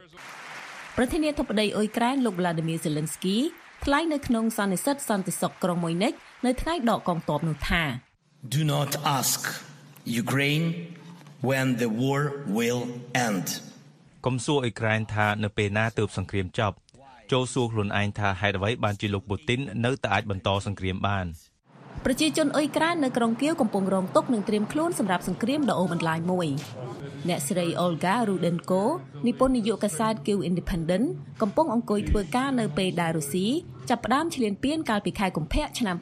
ប្រធានាធិបតីអ៊ុយក្រែនលោក Vladimir Zelensky ថ្លែងនៅក្នុងសន្និសីទសន្តិសុខក្រុងមុយនិចនៅថ្ងៃដកកងទ័ពនោះថា
Do not ask Ukraine when the war will end.
កុំសួរអ៊ុយក្រែនថានៅពេលណាទើបសង្គ្រាមចប់ ចូលសួរខ្លួនឯងថាហេតុអ្វីបានជាលោកពូទីននៅតែអាចបន្តសង្គ្រាមបាន
ប្រជាជនអ៊ុយក្រែននៅក្រុងគៀវកំពុងរងទុក្ខនិងត្រៀមខ្លួនសម្រាប់សង្គ្រាមដ៏អូសបន្លាយមួយអ្នកស្រី Olga Rudenko និពន្ធនាយកកាសែត Kyiv Independent កំពុងអង្គុយធ្វើការនៅពេលដែលរុស្ស៊ីចាប់ផ្ដើមឈ្លានពានកាលពីខែកុម្ភៈឆ្នាំ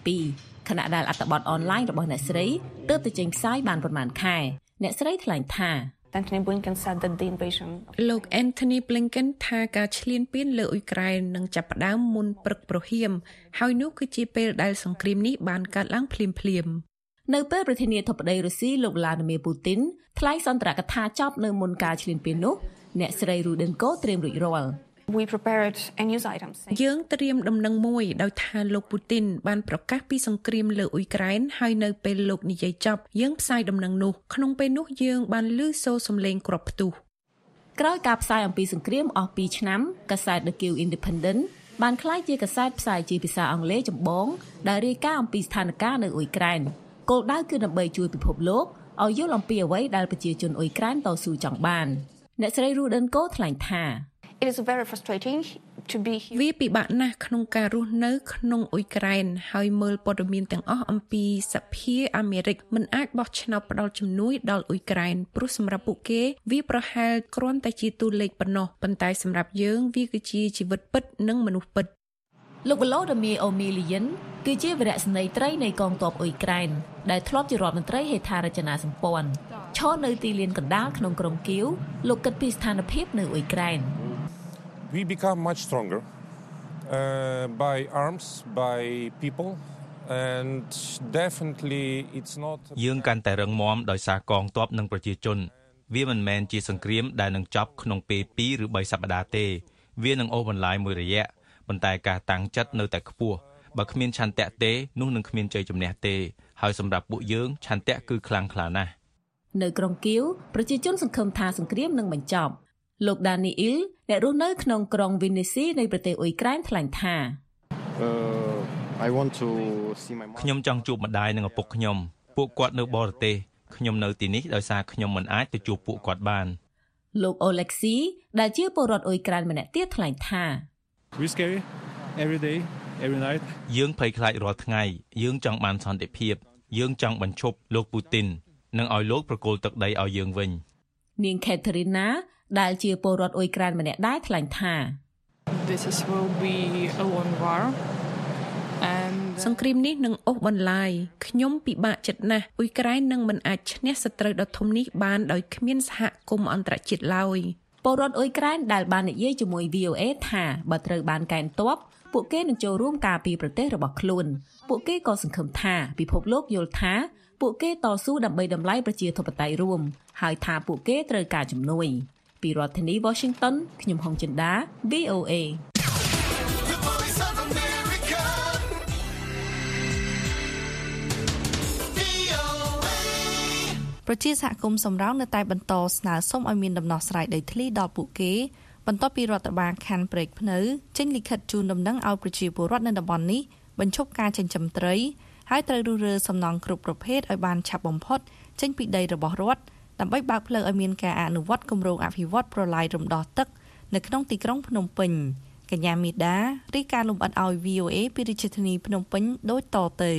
2022ខណៈដែលអត្ថបទអនឡាញរបស់អ្នកស្រីទើបតែចេញផ្សាយបានប្រមាណខែអ្នកស្រីថ្លែងថា
Anthony Blinken said that the invasion
លោក Anthony Blinken ថាការឈ្លានពានលើអ៊ុយក្រែននឹងចាប់ផ្ដើមមុនព្រឹកព្រហៀមហើយនោះគឺជាពេលដែលសង្គ្រាមនេះបានកើតឡើងភ្លាមភ្លាមៗ
នៅពេលប្រធានាធិបតីរុស្ស៊ីលោក Vladimir Putin ថ្លែងសន្ទរកថាចប់នៅមុនការឈ្លានពាននោះអ្នកស្រី Rudenko ត្រៀមរួចរាល់
we prepared a news item saying
យើងត្រៀមដំណឹងមួយដោយថាលោកពូទីនបានប្រកាសពីសង្គ្រាមលើអ៊ុយក្រែនហើយនៅពេលលោកនិយាយចប់យើងផ្សាយដំណឹងនោះក្នុងពេលនោះយើងបានឮសូរសំឡេងគ្រាប់ផ្ទុះ
ក្រោយការផ្សាយអំពីសង្គ្រាមអស់2ឆ្នាំកាសែត The Kyiv Independent បានក្លាយជាកាសែតផ្សាយជាភាសាអង់គ្លេសចម្បង ដែលរាយការណ៍អំពីស្ថានភាពនៅអ៊ុយក្រែនគោលដៅគឺដើម្បីជួយពិភពលោកឲ្យយល់អំពីអ្វីដែលប្រជាជនអ៊ុយក្រែនតស៊ូចង់បានអ្នកស្រី Rudenko ថ្លែងថា
it is very frustrating to be here
វាពិបាកណាស់ក្នុងការរស់នៅ ក្នុងអ៊ុយក្រែនហើយមើលព័ត៌មានទាំងអស់អំពីសភាអាមេរិកមិនអាចបោះឆ្នោតផ្ដល់ជំនួយដល់អ៊ុយក្រែនព្រោះសម្រាប់ពួកគេវាប្រហែលគ្រាន់តែជាតួលេខប៉ុណ្ណោះប៉ុន្តែសម្រាប់យើងវាគឺជាជីវិតពិតនិងមនុស្សពិត
លោក Volodymyr Omelian គឺជាវីរៈសេនីយ៍ត្រីនៃកងទ័ពអ៊ុយក្រែនដែលធ្លាប់ជារដ្ឋមន្ត្រីហេដ្ឋារចនាសម្ព័ន្ធឈរនៅទីលានកណ្ដាលក្នុងក្រុងគៀវលោកគិតពីស្ថានភាពនៅអ៊ុយក្រែន
we become much stronger uh, by arms, by people, and definitely it's not.
យើងកាន់តែរឹងមាំដោយសារកងទ័ពនិងប្រជាជន វាមិនមែនជាសង្គ្រាមដែលនឹងចប់ក្នុងពេល2ឬ3សប្តាហ៍ទេ វានឹងអូសបន្លាយមួយរយៈប៉ុន្តែការតាំងចិត្តនៅតែខ្ពស់បើគ្មានឆន្ទៈទេនោះនឹងគ្មានជ័យជំនះទេហើយសម្រាប់ពួកយើងឆន្ទៈគឺខ្លាំងក្លាណាស់
នៅក្រុងគៀវប្រជាជនសង្ឃឹមថាសង្គ្រាមនឹងបញ្ចប់ លោក Dani Il អ្នករស់នៅក្នុងក្រុង Vinnytsia នៃប្រទេសអ៊ុយក្រែនថ្លែងថា
I want to see my ខ្ញុំចង់ជួបម្ដាយនិងឪពុកខ្ញុំពួកគាត់នៅបរទេសខ្ញុំនៅទីនេះដោយសារខ្ញុំមិនអាចទៅជួបពួកគាត់បាន
លោក Oleksi ដែលជាពលរដ្ឋអ៊ុយក្រែនម្នាក់ទៀតថ្លែងថា
We scary every day every night
យើងភ័យខ្លាចរាល់ថ្ងៃយើងចង់បានសន្តិភាព យើងចង់បញ្ឈប់លោកពូទីននិងឲ្យលោកប្រគល់ទឹកដីឲ្យយើងវិញ
នាង Katerina ដែលជាពលរដ្ឋអ៊ុយក្រែនម្នាក់ដែរថ្លែងថា
this is will be a long war and
សង្គ្រាមនេះនឹងអូសបន្លាយខ្ញុំពិបាកចិត្តណាស់អ៊ុយក្រែននឹងមិនអាចឈ្នះសត្រូវដ៏ធំនេះបានដោយគ្មានសហគមន៍អន្តរជាតិឡើយ
ពលរដ្ឋអ៊ុយក្រែនដែលបាននិយាយជាមួយ VOA ថាបើត្រូវបានកែនទ័ពពួកគេនឹងចូលរួមការពារប្រទេសរបស់ខ្លួន ពួកគេក៏សង្ឃឹមថាពិភពលោកយល់ថាពួកគេតស៊ូដើម្បីតម្លៃប្រជាធិបតេយ្យរួម ហើយថាពួកគេត្រូវការជំនួយ ពីរដ្ឋធានី Washington ខ្ញុំហុងចិន្តា VOA
ប្រជាសហគមន៍សំរោងនៅតែបន្តស្នើសុំឲ្យមានដំណោះស្រាយដីធ្លីដល់ពួកគេបន្ទាប់ពីរដ្ឋបាលខណ្ឌព្រែកភ្នៅចេញលិខិតជូនដំណឹងឲ្យប្រជាពលរដ្ឋនៅតំបន់នេះបញ្ឈប់ការចិញ្ចឹមត្រីហើយត្រូវរុះរើសំណង់គ្រប់ប្រភេទឲ្យបានឆាប់បំផុតចេញពីដីរបស់រដ្ឋ ដើម្បីបើកផ្លូវឲ្យមានការអនុវត្តគម្រោងអភិវឌ្ឍប្រឡាយរំដោះទឹកនៅក្នុងទីក្រុងភ្នំពេញកញ្ញាមីដារីកាលំអិតឲ្យ VOA ពីរាជធានីភ្នំពេញដូចតទៅ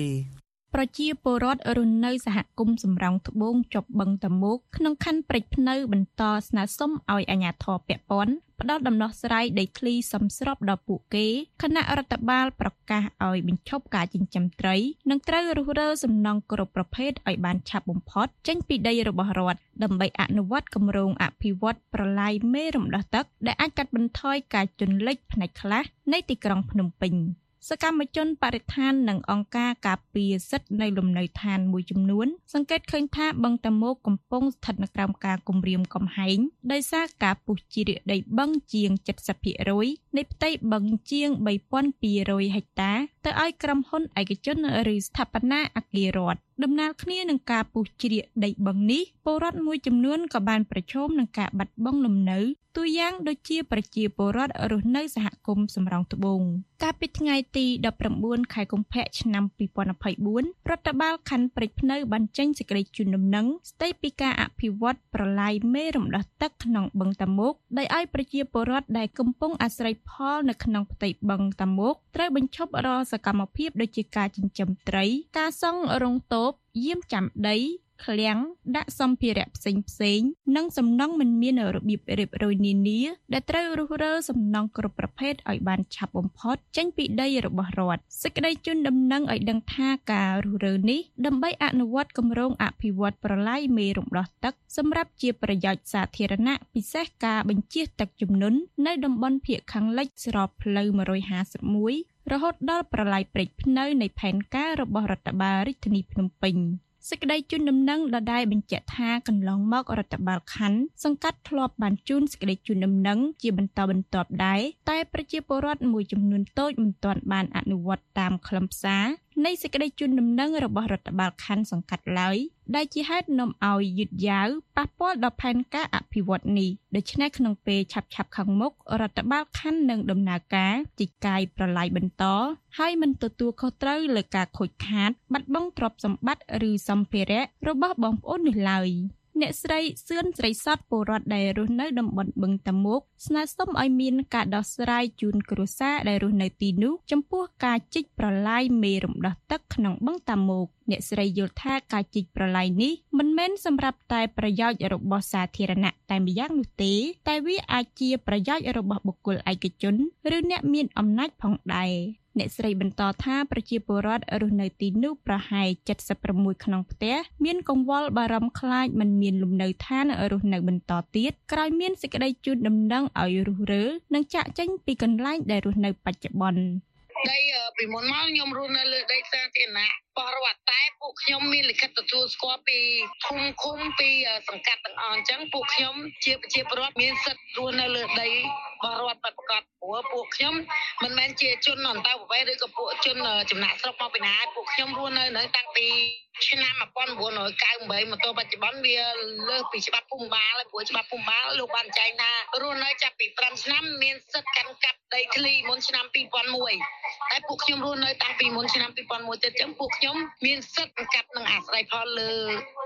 ប្រជាពលរដ្ឋរស់នៅសហគមន៍សំរោងត្បូងជាប់បឹងតមុកក្នុងខណ្ឌព្រែកភ្នៅបន្តស្នើសុំឲ្យអាជ្ញាធរពាក់ព័ន្ធផ្ដល់ដំណោះស្រាយដីធ្លីសមស្របដល់ពួកគេគណៈរដ្ឋបាលប្រកាសឲ្យបញ្ឈប់ការចិញ្ចឹមត្រី និងត្រូវរុះរើសំណង់គ្រប់ប្រភេទឲ្យបានឆាប់បំផុត ចេញពីដីរបស់រដ្ឋដើម្បីអនុវត្តគម្រោងអភិវឌ្ឍប្រឡាយមេរំដោះទឹកដែលអាចកាត់បន្ថយការជន់លិចផ្នែកខ្លះនៃទីក្រុងភ្នំពេញ សកម្មជនបរិស្ថាននិងអង្គការការពារសិទ្ធិនៅលំនៅឋានមួយចំនួន សង្កេតឃើញថាបឹងតាម៉ូកំពុងស្ថិតនៅក្រោមការគំរាមកំហែងដោយសារការពុះជ្រៀកដីបឹងជាង70%នៃផ្ទៃបឹងជាង3200ហិកតា ទៅឲ្យក្រុមហ៊ុនឯកជនឬស្ថាបនាអគាររដ្ឋដំណើរគ្នានឹងការពុះជ្រៀកដីបឹងនេះពលរដ្ឋមួយចំនួនក៏បានប្រឈមនឹងការបាត់បង់លំនៅទូយ៉ាងដូចជាប្រជាពលរដ្ឋរស់នៅសហគមន៍សំរោងត្បូងកាលពីថ្ងៃទី19ខែកុម្ភៈឆ្នាំ2024រដ្ឋបាលខណ្ឌព្រែកភ្នៅបានចេញសេចក្តីជូនដំណឹងស្តីពីការអភិវឌ្ឍប្រឡាយមេរំដោះទឹកក្នុងបឹងតាមុកដោយឲ្យប្រជាពលរដ្ឋដែលកំពុងអាស្រ័យផលនៅក្នុងផ្ទៃបឹងតាមុកត្រូវបញ្ឈប់រាល់សកម្មភាពដូចជាការចិញ្ចឹមត្រី ការសង់រោងតូបយាមចាំដីឃ្លាំងដាក់សម្ភារៈផ្សេងផ្សេងនិងសំណង់មិនមានរបៀបរៀបរយនានាដែលត្រូវរុះរើសំណង់គ្រប់ប្រភេទឲ្យបានឆាប់បំផុតចេញពីដីរបស់រដ្ឋសេចក្តីជូនដំណឹងឲ្យដឹងថាការរុះរើនេះដើម្បីអនុវត្តគម្រោងអភិវឌ្ឍប្រឡាយមេរំដោះទឹកសម្រាប់ជាប្រយោជន៍សាធារណៈពិសេសការបញ្ជៀសទឹកជំនន់នៅតំបន់ភៀកខាងលិចស្របផ្លូវ151 រហូតដល់ប្រឡាយព្រែកភ្នៅនៃផែនការរបស់រដ្ឋបាលរាជធានីភ្នំពេញសេចក្តីជូនដំណឹងដដែលបញ្ជាក់ថាកន្លងមករដ្ឋបាលខណ្ឌសង្កាត់ធ្លាប់បានជូនសេចក្តីជូនដំណឹងជាបន្តបន្ទាប់ដែរតែប្រជាពលរដ្ឋមួយចំនួនតូចមិនទាន់បានអនុវត្តតាមខ្លឹមសារ នៃសេចក្តីជូនដំណឹងរបស់រដ្ឋបាលខណ្ឌសង្កាត់ឡើយដែលជាហេតុនាំឲ្យយឺតយ៉ាវប៉ះពាល់ដល់ផែនការអភិវឌ្ឍនេះដូច្នេះក្នុងពេលឆាប់ឆាប់ខាងមុខរដ្ឋបាលខណ្ឌនឹងដំណើរការជីកកាយប្រឡាយបន្តហើយមិនទទួលខុសត្រូវលើការខូចខាតបាត់បង់ទ្រព្យសម្បត្តិឬសម្ភារៈរបស់បងប្អូននេះឡើយ។ អ្នកស្រីសឿនស្រីសតពលរដ្ឋដែលរស់នៅតំបន់បឹងតាមុកស្នើសុំឲ្យមានការដោះស្រាយជូនគ្រួសារដែលរស់នៅទីនោះចំពោះការជីកប្រឡាយមេរំដោះទឹកក្នុងបឹងតាមុកអ្នកស្រីយល់ថាការជីកប្រឡាយនេះមិនមែនសម្រាប់តែប្រយោជន៍របស់សាធារណៈតែម្យ៉ាងនោះទេ តែវាអាចជាប្រយោជន៍របស់បុគ្គលឯកជន ឬអ្នកមានអំណាចផងដែរ អ្នកស្រីបន្តថាប្រជាពលរដ្ឋរស់នៅទីនោះប្រហែល76ក្នុងផ្ទះមានកង្វល់បារម្ភខ្លាចមិនមានលំនៅឋានរស់នៅបន្តទៀតក្រោយមានសេចក្តីជូនដំណឹងឲ្យរុះរើនិងចាក់ចេញពីកន្លែងដែលរស់នៅបច្ចុប្បន្ន
ដីពីមុនមកខ្ញុំរស់នៅលើដីសាធារណៈបរិវត្តតែពួកខ្ញុំមានលិខិតទទួលស្គាល់ពីឃុំឃុំពីសង្កាត់ទាំងអស់អញ្ចឹងពួកខ្ញុំជាប្រជាពលរដ្ឋមានសិទ្ធិរស់នៅលើដី បរិវត្តប្រកបព្រោះពួកខ្ញុំមិនមែនជាជនអន្តោប្រវេសន៍ឬក៏ពួកជនចំណាក់ស្រុកមកពីណាពួកខ្ញុំរស់នៅនៅតាំងពីឆ្នាំ1998មកទល់បច្ចុប្បន្នវាលើសពីច្បាប់ភូមិបាលហើយព្រោះច្បាប់ភូមិបាលលោកបានចែងថារស់នៅចាប់ពី5ឆ្នាំមានសិទ្ធិកាន់កាប់ដីធ្លីមុនឆ្នាំ2001តែពួកខ្ញុំរស់នៅតាំងពីមុនឆ្នាំ2001ទៅអញ្ចឹងពួកខ្ញុំមានសិទ្ធិកាប់និងអាស្រ័យផលលើ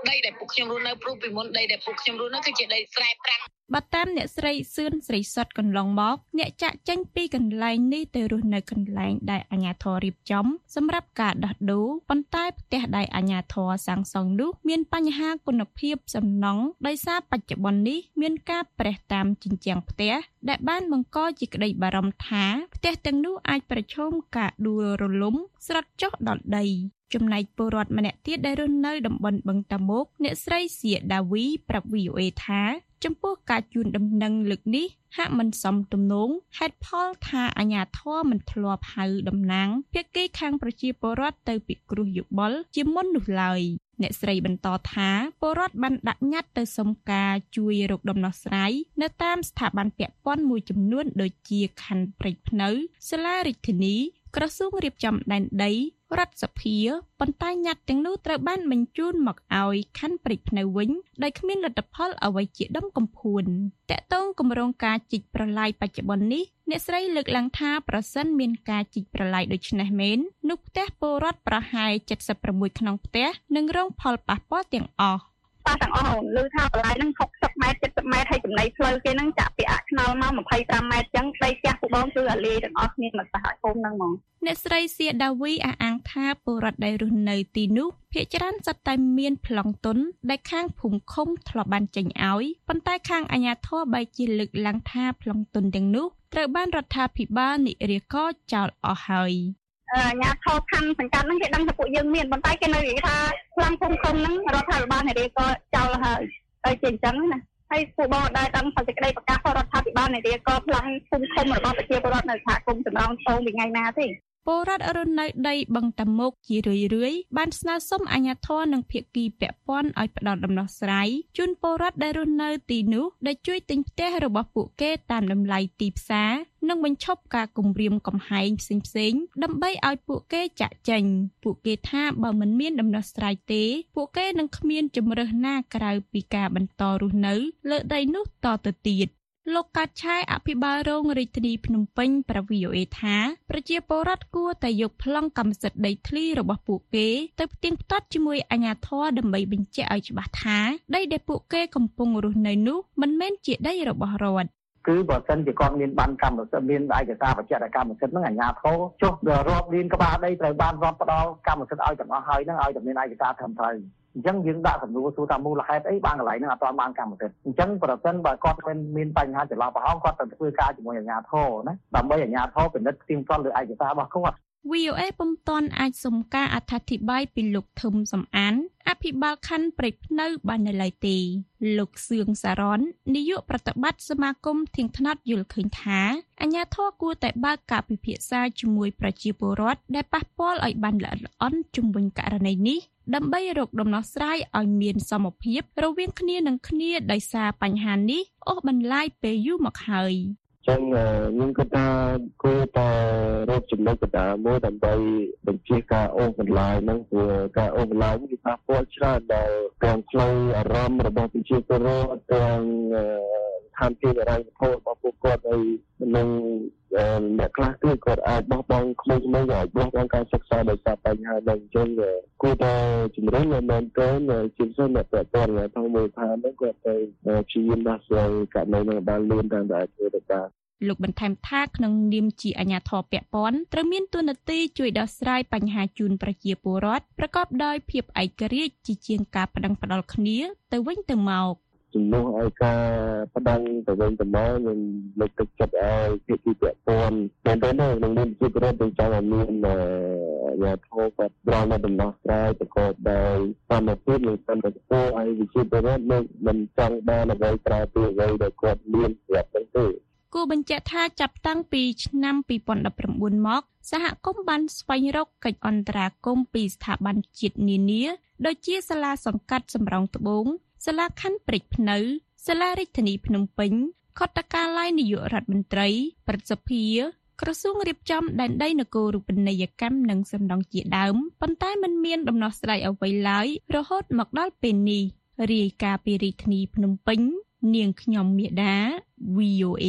ដីដែលពួកខ្ញុំរស់នៅព្រោះពីមុនដីដែលពួកខ្ញុំរស់នៅគឺជាដីស្រែប្រាំង
បើតាមអ្នកស្រីសឿនស្រីសុតកន្លងមក អ្នកចាក់ចេញពីកន្លែងនេះទៅរស់នៅកន្លែងដែលអាជ្ញាធររៀបចំ សម្រាប់ការដោះដូរប៉ុន្តែផ្ទះដែលអាជ្ញាធរសាងសង់នោះមានបញ្ហាគុណភាពសំណង់ដោយសារបច្ចុប្បន្ននេះមានការប្រេះតាមជញ្ជាំងផ្ទះដែលបានបង្កជាក្តីបារម្ភថាផ្ទះទាំងនោះអាចប្រឈមការដួលរលំស្រុតចុះដល់ដីចំណែកពលរដ្ឋម្នាក់ទៀតដែលរស់នៅតំបន់បឹងតាមុកអ្នកស្រីសៀដាវីប្រាប់ VOA ថា ចំពោះការជូនដំណឹងលើកនេះហាក់មិនសមទំនងហេតុផលថាអាញាធរមិនធ្លាប់ហៅតំណាងភាគីខាងប្រជាពលរដ្ឋទៅពិគ្រោះយោបល់ជាមុននោះឡើយអ្នកស្រីបន្តថាពលរដ្ឋបានដាក់ញត្តិទៅសុំការជួយរកដំណោះស្រាយនៅតាមស្ថាប័នពាក់ព័ន្ធមួយចំនួនដូចជាខណ្ឌព្រែកភ្នៅសាលារាជធានី ក្រសួងរៀបចំដែនដីរដ្ឋសភាប៉ុន្តែញត្តិទាំងនោះត្រូវបានបញ្ជូនមកឲ្យខណ្ឌព្រៃភ្នៅវិញដោយគ្មានលទ្ធផលអ្វីជាដុំកំភួនតកតងគម្រោងការជីកប្រឡាយបច្ចុប្បន្ននេះអ្នកស្រីលើកឡើងថាប្រសិនមានការជីកប្រឡាយដូចនេះមែននោះផ្ទះពលរដ្ឋប្រហែល76ក្នុងផ្ទះនឹងរងផលប៉ះពាល់ទាំងអស់
ប៉ះទាំងអស់ឮថាបន្លាយហ្នឹង60ម៉ែត្រ70ម៉ែត្រហើយចំណៃផ្លូវគេហ្នឹងចាក់ពីអាខ្នល់មក25ម៉ែត្រចឹងដីផ្ទះពួកបងគឺអាលាយទាំងអស់គ្នាមកសហគមន៍ហ្នឹងហ្មង
អ្នកស្រីសៀដាវីអះអាងថាពលរដ្ឋដែលរស់នៅទីនោះភ ieck ច្រើនសុទ្ធតែមានប្លង់តុនដែលខាងភូមិឃុំធ្លាប់បានចេញឲ្យប៉ុន្តែខាងអាជ្ញាធរបែរជាលើកឡើងថាប្លង់តុនទាំងនោះត្រូវបានរដ្ឋាភិបាលនិរាកចោលអស់ហើយ
អាញាធរខណ្ឌសង្កាត់ហ្នឹងគេដឹងថាពួកយើងមានប៉ុន្តែគេនៅនិយាយថាខ្លាំងភូមិឃុំហ្នឹងរដ្ឋាភិបាលនារីក៏ចោលហើយហើយជាអញ្ចឹងណាហើយពួកបងដែរដឹងថាសេចក្តីប្រកាសរបស់រដ្ឋាភិបាលនារីក៏ខ្លាំងភូមិឃុំរបស់ប្រជាពលរដ្ឋនៅសហគមន៍ចម្រងតងពីថ្ងៃណាទេ
ពលរដ្ឋរស់នៅដីបឹងតាមុកជារឿយរឿយៗបានស្នើសុំអាជ្ញាធរនិងភាគីពាក់ព័ន្ធឲ្យផ្ដល់ដំណោះស្រាយជូនពលរដ្ឋដែលរស់នៅទីនោះដែលជួយទិញផ្ទះរបស់ពួកគេតាមតម្លៃទីផ្សារនិងបញ្ឈប់ការគំរាមកំហែងផ្សេងៗដើម្បីឲ្យពួកគេចាក់ចេញពួកគេថាបើមិនមានដំណោះស្រាយទេ ពួកគេនឹងគ្មានជំរើសណាក្រៅពីការបន្តរស់នៅ លើដីនោះតទៅទៀត លោកកាត់ឆាយអភិបាលរងរាជធានីភ្នំពេញប្រវីអូអេថាប្រជាពលរដ្ឋគួរតែយកប្លង់កម្មសិទ្ធិដីធ្លីរបស់ពួកគេទៅផ្ទៀងផ្ទាត់ជាមួយអាជ្ញាធរដើម្បីបញ្ជាក់ឲ្យច្បាស់ថាដីដែលពួកគេកំពុងរស់នៅនោះមិនមែនជាដីរបស់រដ្ឋ
គឺបើសិនជាគាត់មានបានកម្មសិទ្ធិមានឯកសារបច្ចេកកម្មសិទ្ធិហ្នឹងអាជ្ញាធរចុះរាប់លានក្បាលដីត្រូវបានរដ្ឋផ្ដល់កម្មសិទ្ធិឲ្យទាំងអស់ហើយហ្នឹងឲ្យតែមានឯកសារត្រឹមត្រូវ អញ្ចឹងយើងដាក់សំណួរសួរថាមូលហេតុអីបានកន្លែងហ្នឹងអត់ទាន់បានកម្មសិទ្ធិអញ្ចឹងប្រសិនបើគាត់មានមានបញ្ហាចន្លោះប្រហោងគាត់ទៅធ្វើការជាមួយអាជ្ញាធរណាដើម្បីអាជ្ញាធរពិនិត្យផ្ទៀងផ្ទាត់លើឯកសាររបស់គាត់
VOA ពុំទាន់អាចសុំការអត្ថាធិប្បាយពីលោកធឹមសំអានអភិបាលខណ្ឌព្រែកភ្នៅបាននៅឡើយទេលោកសឿងសារ៉ននាយកប្រតិបត្តិសមាគមធៀងថ្នោតយល់ឃើញថាអាជ្ញាធរគួរតែបើកការពិភាក្សាជាមួយប្រជាពលរដ្ឋដែលប៉ះពាល់ឲ្យបានល្អិតល្អន់ជុំវិញករណីនេះដើម្បីរកដំណោះស្រាយឲ្យមានសមភាពរវាងគ្នានឹងគ្នាដោយសារបញ្ហានេះអូសបន្លាយពេលយូរមកហើយ
ចឹងខ្ញុំគិតថាគួរតែរកចំណុចកណ្ដាលមួយដើម្បីបញ្ជាការអូសបន្លាយហ្នឹងព្រោះការអូសបន្លាយនេះវាប៉ះពាល់ច្រើនដល់ទាំងផ្លូវអារម្មណ៍របស់ប្រជាពលរដ្ឋទាំង ឋានភាពអរិយធម៌របស់ពួកគាត់ហើយនឹងអ្នកខ្លះទៀតគាត់អាចបោះបង់ក្មេងៗអាចបោះបង់ការសិក្សាដោយសារបញ្ហានេះអញ្ចឹងគួរតែជំរុញឲ្យមែនទែនជាពិសេសអ្នកពាក់ព័ន្ធអាធម្មមួយថាហ្នឹងគាត់ទៅព្យាយាមដោះស្រាយករណីនេះបានលឿនតាមដែលអាចធ្វើទៅបាន
លោកបន្ថែមថាក្នុងនាមជាអាជ្ញាធរពាក់ព័ន្ធត្រូវមានទួនាទីជួយដោះស្រាយបញ្ហាជូនប្រជាពលរដ្ឋប្រកបដោយភាពឯករាជ្យជាជាងការប្តឹងផ្តល់គ្នាទៅវិញទៅមក
ជំនួសឲ្យការផ្ដឹងទៅវិញទៅមកនិងលើកទឹកចិត្តឲ្យភាគីពាក់ព័ន្ធមែនទេនៅក្នុងនាមជាប្រវត្តិចង់ឲ្យមានអាជ្ញាធរគាត់ផ្ដល់នូវដំណោះស្រាយប្រកបដោយសមភាពនិងសន្តិភាពឲ្យវិជាប្រវត្តិមិនមិនចង់បានអ្វីក្រៅពីអ្វីដែលគាត់មានស្រាប់ហ្នឹងទេ
គួរបញ្ជាក់ថាចាប់តាំងពីឆ្នាំ2019មក សហគមន៍បានស្វែងរកកិច្ចអន្តរាគមន៍ពីស្ថាប័នជាតិនានា ដូចជាសាលាសង្កាត់សំរោងត្បូង សាលាខណ្ឌព្រែកភ្នៅសាលារាជធានីភ្នំពេញខុទ្ទកាល័យនាយករដ្ឋមន្ត្រីប្រសិទ្ធិក្រសួងរៀបចំដែនដីនគររូបនីយកម្មនិងសំណង់ជាដើមប៉ុន្តែมันមានដំណោះស្រាយអ្វីឡើយរហូតមកដល់ពេលនេះរាយការណ៍ពីរាជធានីភ្នំពេញ នាងខ្ញុំមេដា VOA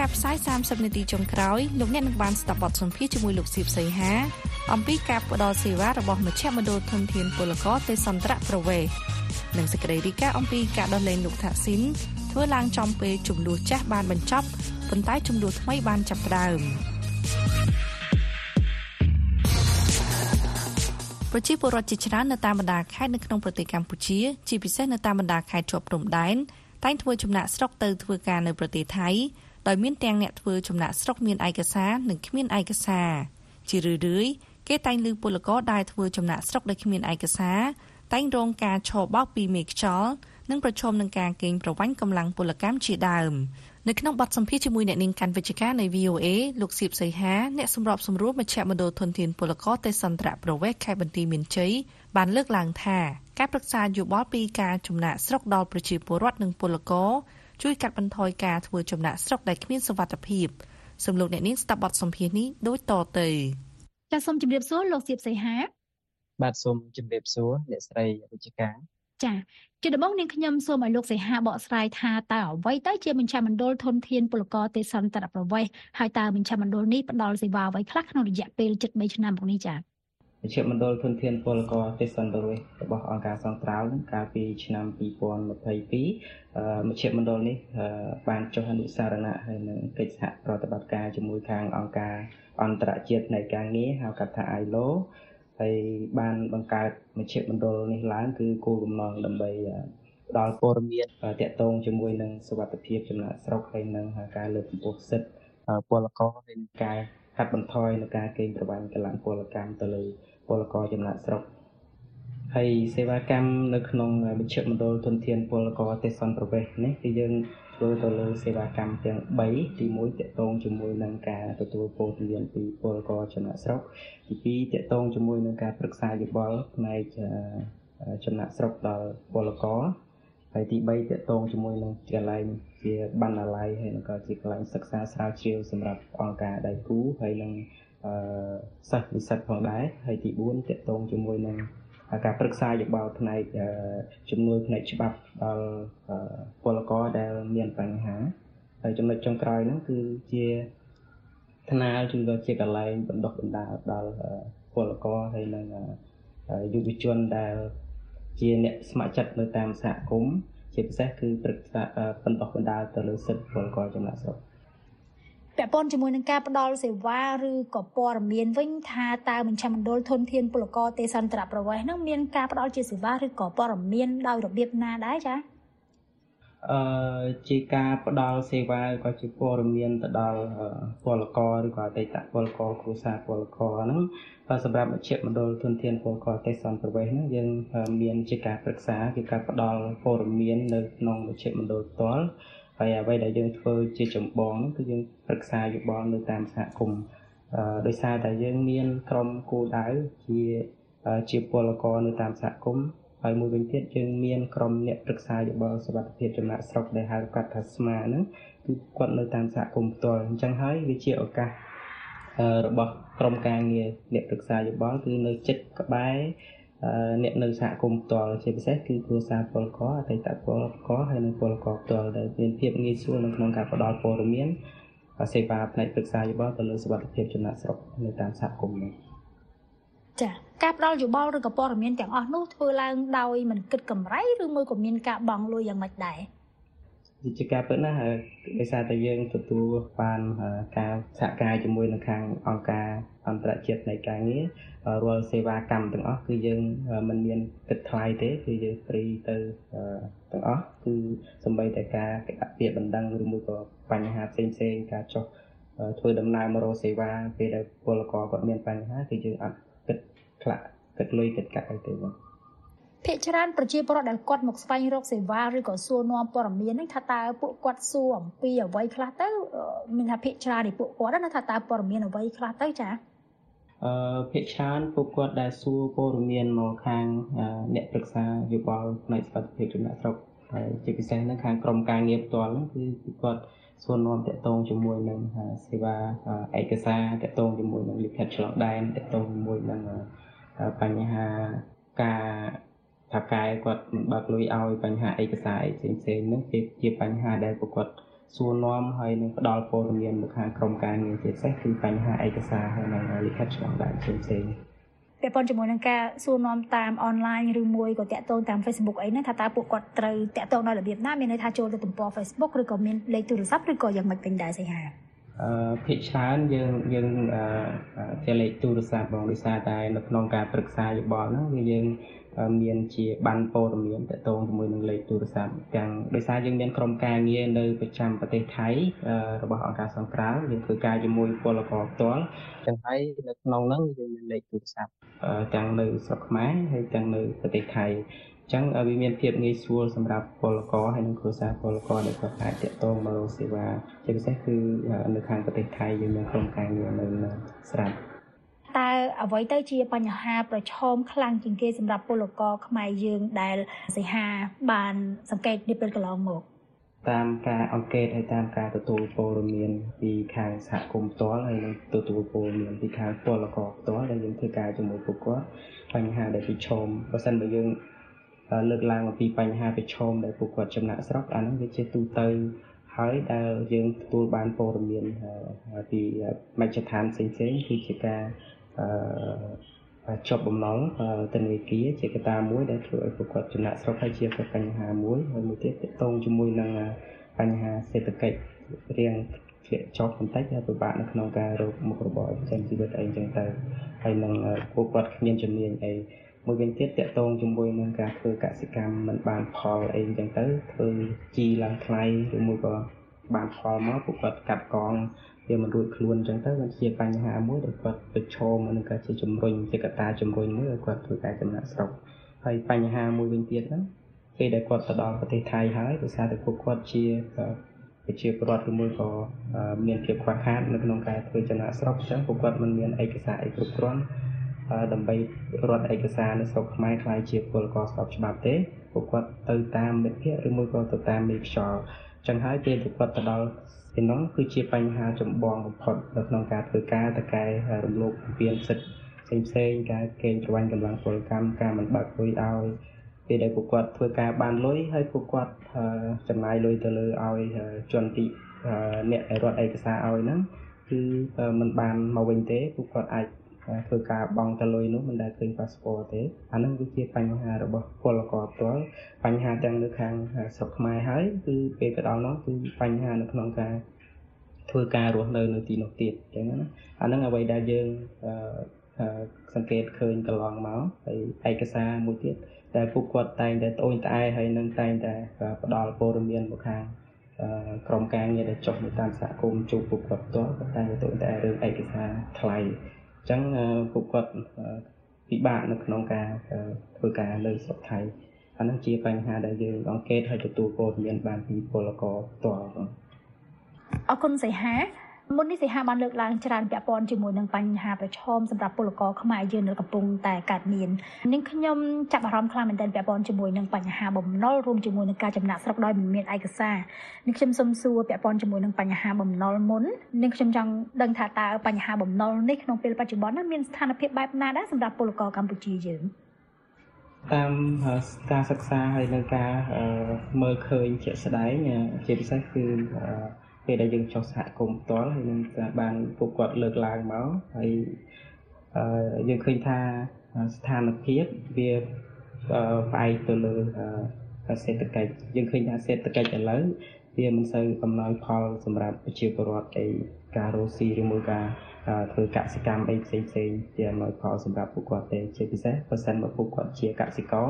ក្នុងការផ្សាយ30នាទីចុងក្រោយលោកអ្នកនឹងបានស្ដាប់បទសម្ភាសន៍ជាមួយលោកសៀបសីហាអំពីការផ្តល់សេវារបស់មជ្ឈមណ្ឌលធនធានពលករទេសន្តរប្រវេសន៍និងសេចក្តីរាយការណ៍អំពីការដោះលែងលោកថាក់ស៊ីនធ្វើឡើងចំពេលចំនួនចាស់បានបញ្ចប់ប៉ុន្តែចំនួនថ្មីបានចាប់ផ្ដើមប្រជាពលរដ្ឋជាច្រើននៅតាមបណ្ដាខេត្តនៅក្នុងប្រទេសកម្ពុជា ជាពិសេសនៅតាមបណ្ដាខេត្តជាប់ព្រំដែនតែងធ្វើចំណាក់ស្រុកទៅធ្វើការនៅប្រទេសថៃ ដោយមានទាំងអ្នកធ្វើចំណាក់ស្រុកមានឯកសារនិងគ្មានឯកសារជារឿយៗគេតែងលើពលករដែលធ្វើចំណាក់ស្រុកដោយគ្មានឯកសារតែងរងការឆោបបោកពីមេខ្យល់និងប្រឈមនឹងការកេងប្រវ័ញ្ចកម្លាំងពលកម្មជាដើមនៅក្នុងបទសម្ភាសន៍ជាមួយអ្នកនាងកាន់វិជ្ជការនៃ VOA លោកសៀបសីហាអ្នកសម្របសម្រួលមជ្ឈមណ្ឌលធនធានពលករទេសន្តរប្រវេសន៍ខេត្តបន្ទាយមានជ័យបានលើកឡើងថាការប្រឹក្សាយោបល់ពីការចំណាក់ស្រុកដល់ប្រជាពលរដ្ឋនិងពលករ ជួយកាត់បន្ថយការធ្វើចំណាក់ស្រុកដែលគ្មានសុវត្ថិភាពសំលោកអ្នកនាងស្ដាប់បទសម្ភាសន៍នេះដូចតទៅ
ចាសសូមជម្រាបសួរលោកសៀបសីហា
បាទសូមជម្រាបសួរអ្នកស្រីរុជកា
ចាជាដំបូងនាងខ្ញុំសូមឲ្យលោកសីហាបកស្រាយថាតើអ្វីទៅជាមជ្ឈមណ្ឌលធនធានពលករទេសន្តរប្រវេសន៍ហើយតើមជ្ឈមណ្ឌលនេះផ្ដល់សេវាអ្វីខ្លះក្នុងរយៈពេល73ឆ្នាំមកនេះចា
មជ្ឈមណ្ឌលធនធានពលករទេសន្តររបស់អង្គការសង្ត្រាល់នឹងកាលពីឆ្នាំ2022អឺមជ្ឈមណ្ឌលនេះអឺបានចុះអនុសារណៈហើយនឹងកិច្ចសហប្រតិបត្តិការជាមួយខាងអង្គការអន្តរជាតិនៃការងារហៅកាត់ថា ILO ហើយបានបង្កើតមជ្ឈមណ្ឌលនេះឡើងគឺគោលបំណងដើម្បីផ្ដល់ព័ត៌មានតាក់ទងជាមួយនឹងសុវត្ថិភាពចំណាក់ស្រុកហើយនឹងការលើកកម្ពស់សិទ្ធិពលករហើយនឹងការកាត់បន្ថយនៃការកេងប្រវ័ញ្ចកម្លាំងពលកម្មទៅលើ ពលករចំណាក់ស្រុកហើយសេវាកម្មនៅក្នុងមជ្ឈមណ្ឌលធនធានពលករទេសន្តប្រវេសន៍នេះគឺយើងធ្វើទៅលើសេវាកម្មទាំង3ទី1តកតងជាមួយនឹងការទទួលព័ត៌មានពីពលករចំណាក់ស្រុកទី2តកតងជាមួយនឹងការប្រឹក្សាយោបល់ផ្នែកចំណាក់ស្រុកដល់ពលករហើយទី3តកតងជាមួយនឹងកន្លែងជាបណ្ណាល័យហើយនឹងក៏ជាកន្លែងសិក្សាស្រាវជ្រាវសម្រាប់អង្គការដៃគូហើយនឹង អឺសិស្សនិស្សិតផងដែរហើយទី4តកតងជាមួយនឹងការប្រឹក្សាយោបល់ផ្នែកជំនួយផ្នែកច្បាប់ដល់ពលករដែលមានបញ្ហាហើយចំណុចចុងក្រោយហ្នឹងគឺជាថ្នាលឬក៏ជាកន្លែងបណ្ដុះបណ្ដាលដល់ពលករហើយនឹងយុវជនដែលជាអ្នកស្ម័គ្រចិត្តនៅតាមសហគមន៍ជាពិសេសគឺប្រឹក្សាបណ្ដុះបណ្ដាលទៅលើសិទ្ធិពលករចំណាក់ស្រុក
ពាក់ព័ន្ធជាមួយនឹងការផ្ដល់សេវាឬក៏ព័ត៌មានវិញថាតើមជ្ឈមណ្ឌលធនធានពលករទេសន្តរប្រវេសន៍នឹងមានការផ្ដល់ជាសេវាឬក៏ព័ត៌មានដោយរបៀបណាដែរចា៎
អឺជាការផ្ដល់សេវាក៏ជាព័ត៌មានទៅដល់ពលករឬក៏អតីតពលករគ្រួសារពលករហ្នឹងសម្រាប់មជ្ឈមណ្ឌលធនធានពលករទេសន្តប្រវេសន៍ហ្នឹងយើងមានជាការប្រឹក្សាជាការផ្ដល់ព័ត៌មាននៅក្នុងមជ្ឈមណ្ឌលផ្ទាល់ ហើយអ្វីដែលយើងធ្វើជាចម្បងហ្នឹងគឺយើងប្រឹក្សាយោបល់នៅតាមសហគមន៍ដោយសារតែយើងមានក្រុមគោលដៅជាជាពលករនៅតាមសហគមន៍ហើយមួយវិញទៀតយើងមានក្រុមអ្នកប្រឹក្សាយោបល់សុខភាពចំណាក់ស្រុកដែលហៅកាត់ថាស្មាហ្នឹងគឺគាត់នៅតាមសហគមន៍ផ្ទាល់អញ្ចឹងហើយវាជាឱកាសរបស់ក្រុមការងារអ្នកប្រឹក្សាយោបល់គឺនៅចិត្តក្បែរ អ្នកនៅសហគមន៍ផ្ទាល់ជាពិសេសគឺគ្រួសារពលករអតីតពលករហើយនិងពលករផ្ទាល់ដែលមានភាពងាយស្រួលនៅក្នុងការផ្តល់ព័ត៌មានសេវាផ្នែកប្រឹក្សាយោបល់ទៅលើសុខភាពចំណាក់ស្រុកនៅតាមសហគមន៍នេះ
ចាការផ្ដល់យោបល់ឬក៏ព័ត៌មានទាំងអស់នោះធ្វើឡើងដោយមិនគិតកម្រៃឬមួយក៏មានការបង់លុយយ៉ាងម៉េចដែរ
វិជាការពិតណាស់ដោយសារតែយើងទទួលបានការសហការជាមួយនឹងខាងអង្គការអន្តរជាតិនៃការងាររាល់សេវាកម្មទាំងអស់គឺយើងមិនមានគិតថ្លៃទេគឺយើងហ្វ្រីទៅទាំងអស់គឺសំបីតែការអភិបណ្ដឹងឬមួយក៏បញ្ហាផ្សេងផ្សេងការចុះធ្វើដំណើរមករកសេវាពេលដែលពលករគាត់មានបញ្ហាគឺយើងអត់គិតខ្លះគិតលុយគិតកាក់អីទេបង
ភាគច្រើនប្រជាពលរដ្ឋដែលគាត់មកស្វែងរកសេវាឬក៏សួរនាំព័ត៌មានហ្នឹងថាតើពួកគាត់សួរអំពីអ្វីខ្លះទៅមានថាភាគច្រើននៃពួកគាត់ណាថាតើព័ត៌មានអ្វីខ្លះទៅចា
អឺភាគច្រើនពួកគាត់ដែលសួរព័ត៌មានមកខាងអ្នកប្រឹក្សាយោបល់ផ្នែកសុខភាពចំណាក់ស្រុកហើយជាពិសេសនៅខាងក្រមការងារផ្ទាល់ហ្នឹងគឺពួកគាត់សួរនាំតាក់ទងជាមួយនឹងសេវាឯកសារតាក់ទងជាមួយនឹងលិខិតឆ្លងដែនតាក់ទងជាមួយនឹងបញ្ហាការ ថាកែគាត់មិនបើកលុយឲ្យបញ្ហាឯកសារអីផ្សេងៗហ្នឹងជាជាបញ្ហាដែលពួកគាត់សួរនាំហើយនឹងផ្ដល់ព័ត៌មានមកខាងក្រុមការងារជាពិសេសគឺបញ្ហាឯកសារហើយនឹងលិខិតឆ្លងដែនផ្សេងផ្សេង
ពាក់ព័ន្ធជាមួយនឹងការសួរនាំតាមអនឡាញឬមួយក៏តាក់ទងតាម Facebook អីហ្នឹងថាតើពួកគាត់ត្រូវតាក់ទងដោយរបៀបណាមានន័យថាចូលទៅទំព័រ Facebook ឬក៏មានលេខទូរស័ព្ទឬក៏យ៉ាងម៉េចវិញដែរសីហា
អឺភាគច្រើនយើងយើងអឺជាលេខទូរស័ព្ទបងដោយសារតែនៅក្នុងការប្រឹក្សាយោបល់ហ្នឹងគឺយើង មានជាបានព័ត៌មានតកតងជាមួយនឹងលេខទូរស័ព្ទទាំងដោយសារយើងមានក្រុមការងារនៅប្រចាំប្រទេសថៃរបស់អង្គការសង្គ្រោះយើងធ្វើការជាមួយពលករផ្ទាល់ចឹងហើយនៅក្នុងហ្នឹងយើងមានលេខទូរស័ព្ទទាំងនៅស្រុកខ្មែរហើយទាំងនៅប្រទេសថៃចឹងវាមានភាពងាយស្រួលសម្រាប់ពលករហើយនិងគ្រួសារពលករដែលគាត់អាចតាក់ទងមករកសេវាជាពិសេសគឺនៅខាងប្រទេសថៃយើងមានក្រុមការងារនៅស្រាប់
តើអ្វីទៅជាបញ្ហាប្រឈមខ្លាំងជាងគេសម្រាប់ពលករខ្មែរយើងដែលសិហាបានសង្កេតនាពេលកន្លងមក
តាមការអង្កេតហើយតាមការទទួលព័ត៌មានពីខាងសហគមន៍ផ្ទាល់ហើយនិងទទួលព័ត៌មានពីខាងពលករផ្ទាល់ដែលយើងធ្វើការជាមួយពួកគាត់បញ្ហាដែលប្រឈមបើសិនបើយើងលើកឡើងអំពីបញ្ហាប្រឈមដែលពួកគាត់ចំណាក់ស្រុកអាហ្នឹងវាជាទូទៅហើយដែលយើងទទួលបានព័ត៌មានពីមជ្ឈដ្ឋានផ្សេងៗគឺជាការអឺ ជាប់បំណុលធនាគារជាកត្តាមួយដែលធ្វើឲ្យពួកគាត់ចំណាក់ស្រុកហើយជាបញ្ហាមួយហើយមួយទៀតតកតងជាមួយនឹងបញ្ហាសេដ្ឋកិច្ចរៀងធ្លាក់ចុះបន្តិចហើយពិបាកនៅក្នុងការរកមុខរបរចិញ្ចឹមជីវិតអីចឹងទៅហើយនឹងពួកគាត់គ្មានជំនាញអីមួយវិញទៀតតកតងជាមួយនឹងការធ្វើកសិកម្មមិនបានផលអីចឹងទៅធ្វើជីឡើងថ្លៃឬមួយក៏បានផលមកពួកគាត់កាត់កង វាមិនរួចខ្លួនអញ្ចឹងទៅវាជាបញ្ហាមួយដែលគាត់ប្រឈមនឹងការជាជំរុញជាកត្តាជំរុញមួយឲ្យគាត់ធ្វើការចំណាក់ស្រុកហើយបញ្ហាមួយវិញទៀតហ្នឹងពេលដែលគាត់ទៅដល់ប្រទេសថៃហើយដោយសារតែពួកគាត់ជាប្រជាពលរដ្ឋឬមួយក៏មានភាពខ្វះខាតនៅក្នុងការធ្វើចំណាក់ស្រុកអញ្ចឹងពួកគាត់មិនមានឯកសារអីគ្រប់គ្រាន់ដើម្បីរត់ឯកសារនៅស្រុកខ្មែរខ្លាយជាពលករស្របច្បាប់ទេពួកគាត់ទៅតាមមិត្តភ័ក្តិឬមួយក៏ទៅតាមមេខ្យល់អញ្ចឹងហើយពេលពួកគាត់ទៅដល់ទីនោះគឺជាបញ្ហាចម្បងបំផុតនៅក្នុងការធ្វើការតកែរំលោភបំពានសិទ្ធិផ្សេងផ្សេងការកេងប្រវ័ញ្ចកម្លាំងពលកម្មការមិនបើកលុយឲ្យពេលដែលពួកគាត់ធ្វើការបានលុយហើយពួកគាត់ចំណាយលុយទៅលើឲ្យជនទីអ្នកដែលរត់ឯកសារឲ្យហ្នឹងគឺมันបានមកវិញទេពួកគាត់អាច ធ្វើការបង់ទៅលុយនោះមិនដែលឃើញប៉ាសពតទេអានឹងវាជាបញ្ហារបស់ពលករផ្ទាល់បញ្ហាទាំងនៅខាងស្រុកខ្មែរហើយគឺពេលទៅដល់នោះគឺបញ្ហានៅក្នុងការធ្វើការរស់នៅនៅទីនោះទៀតអញ្ចឹងណាអានឹងអ្វីដែលយើងសង្កេតឃើញកន្លងមកហើយឯកសារមួយទៀតដែលពួកគាត់តែងតែត្អូញត្អែហើយនឹងតែងតែផ្ដល់ព័ត៌មានមកខាងក្រុមការងារដែលចុះនៅតាមសហគមន៍ជួបពួកគាត់ផ្ទាល់តែតែត្អូញត្អែរឿងឯកសារថ្លៃ អញ្ចឹងពួកគាត់ពិបាកនៅក្នុងការធ្វើការលើស្រុកថៃអានឹងជាបញ្ហាដែលយើងអង្កេតហើយទទួលព័ត៌មានបានពីពលករផ្ទាល់
អរគុណសីហា មុននេះសីហាបានលើកឡើងច្រើនពាក់ព័ន្ធជាមួយនឹងបញ្ហាប្រឈមសម្រាប់ពលករខ្មែរយើងនៅកំពុងតែកើតមាននាងខ្ញុំចាប់អារម្មណ៍ខ្លាំងមែនទែនពាក់ព័ន្ធជាមួយនឹងបញ្ហាបំណុលរួមជាមួយនឹងការចំណាក់ស្រុកដោយមិនមានឯកសារនាងខ្ញុំសូមសួរពាក់ព័ន្ធជាមួយនឹងបញ្ហាបំណុលមុននាងខ្ញុំចង់ដឹងថាតើបញ្ហាបំណុលនេះក្នុងពេលបច្ចុប្បន្នមានស្ថានភាពបែបណាដែរសម្រាប់ពលករកម្ពុជាយើង
តាមការសិក្សាហើយនឹងការមើលឃើញជាក់ស្ដែងជាពិសេសគឺ ពេលដែលយើងចុះសហគមន៍ផ្ទាល់ហើយនឹងបានពួកគាត់លើកឡើងមកហើយយើងឃើញថាស្ថានភាពវាផ្អែកទៅលើសេដ្ឋកិច្ចយើងឃើញថាសេដ្ឋកិច្ចឥឡូវវាមិនសូវអំណោយផលសម្រាប់ប្រជាពលរដ្ឋអីការរស់ស៊ីឬមួយការធ្វើកសិកម្មអីផ្សេងផ្សេងជាអំណោយផលសម្រាប់ពួកគាត់ទេជាពិសេសបើសិនបើពួកគាត់ជាកសិករ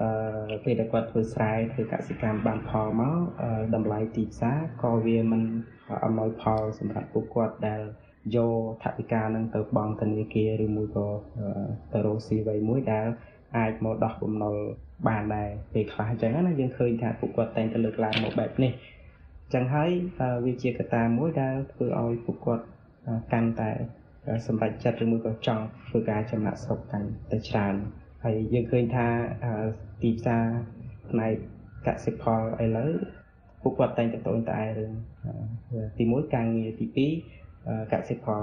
អឺពេលដែលគាត់ធ្វើស្រែធ្វើកសិកម្មបានផលមកតម្លៃទីផ្សារក៏វាមិនអំណោយផលសម្រាប់ពួកគាត់ដែលយកថវិកានឹងទៅបង់ធនាគារឬមួយក៏ទៅរកស៊ីអ្វីមួយដែលអាចមកដោះបំណុលបានដែរពេលខ្លះអញ្ចឹងណាយើងឃើញថាពួកគាត់តែងតែលើកឡើងមកបែបនេះអញ្ចឹងហើយវាជាកត្តាមួយដែលធ្វើឲ្យពួកគាត់កាន់តែសម្រេចចិត្តឬមួយក៏ចង់ធ្វើការចំណាក់ស្រុកកាន់តែច្រើន ហើយយើងឃើញថាទីផ្សារផ្នែកកសិផលឥឡូវពួកគាត់តែងតែតូនតែរឿងទី1ការងារទី2កសិផល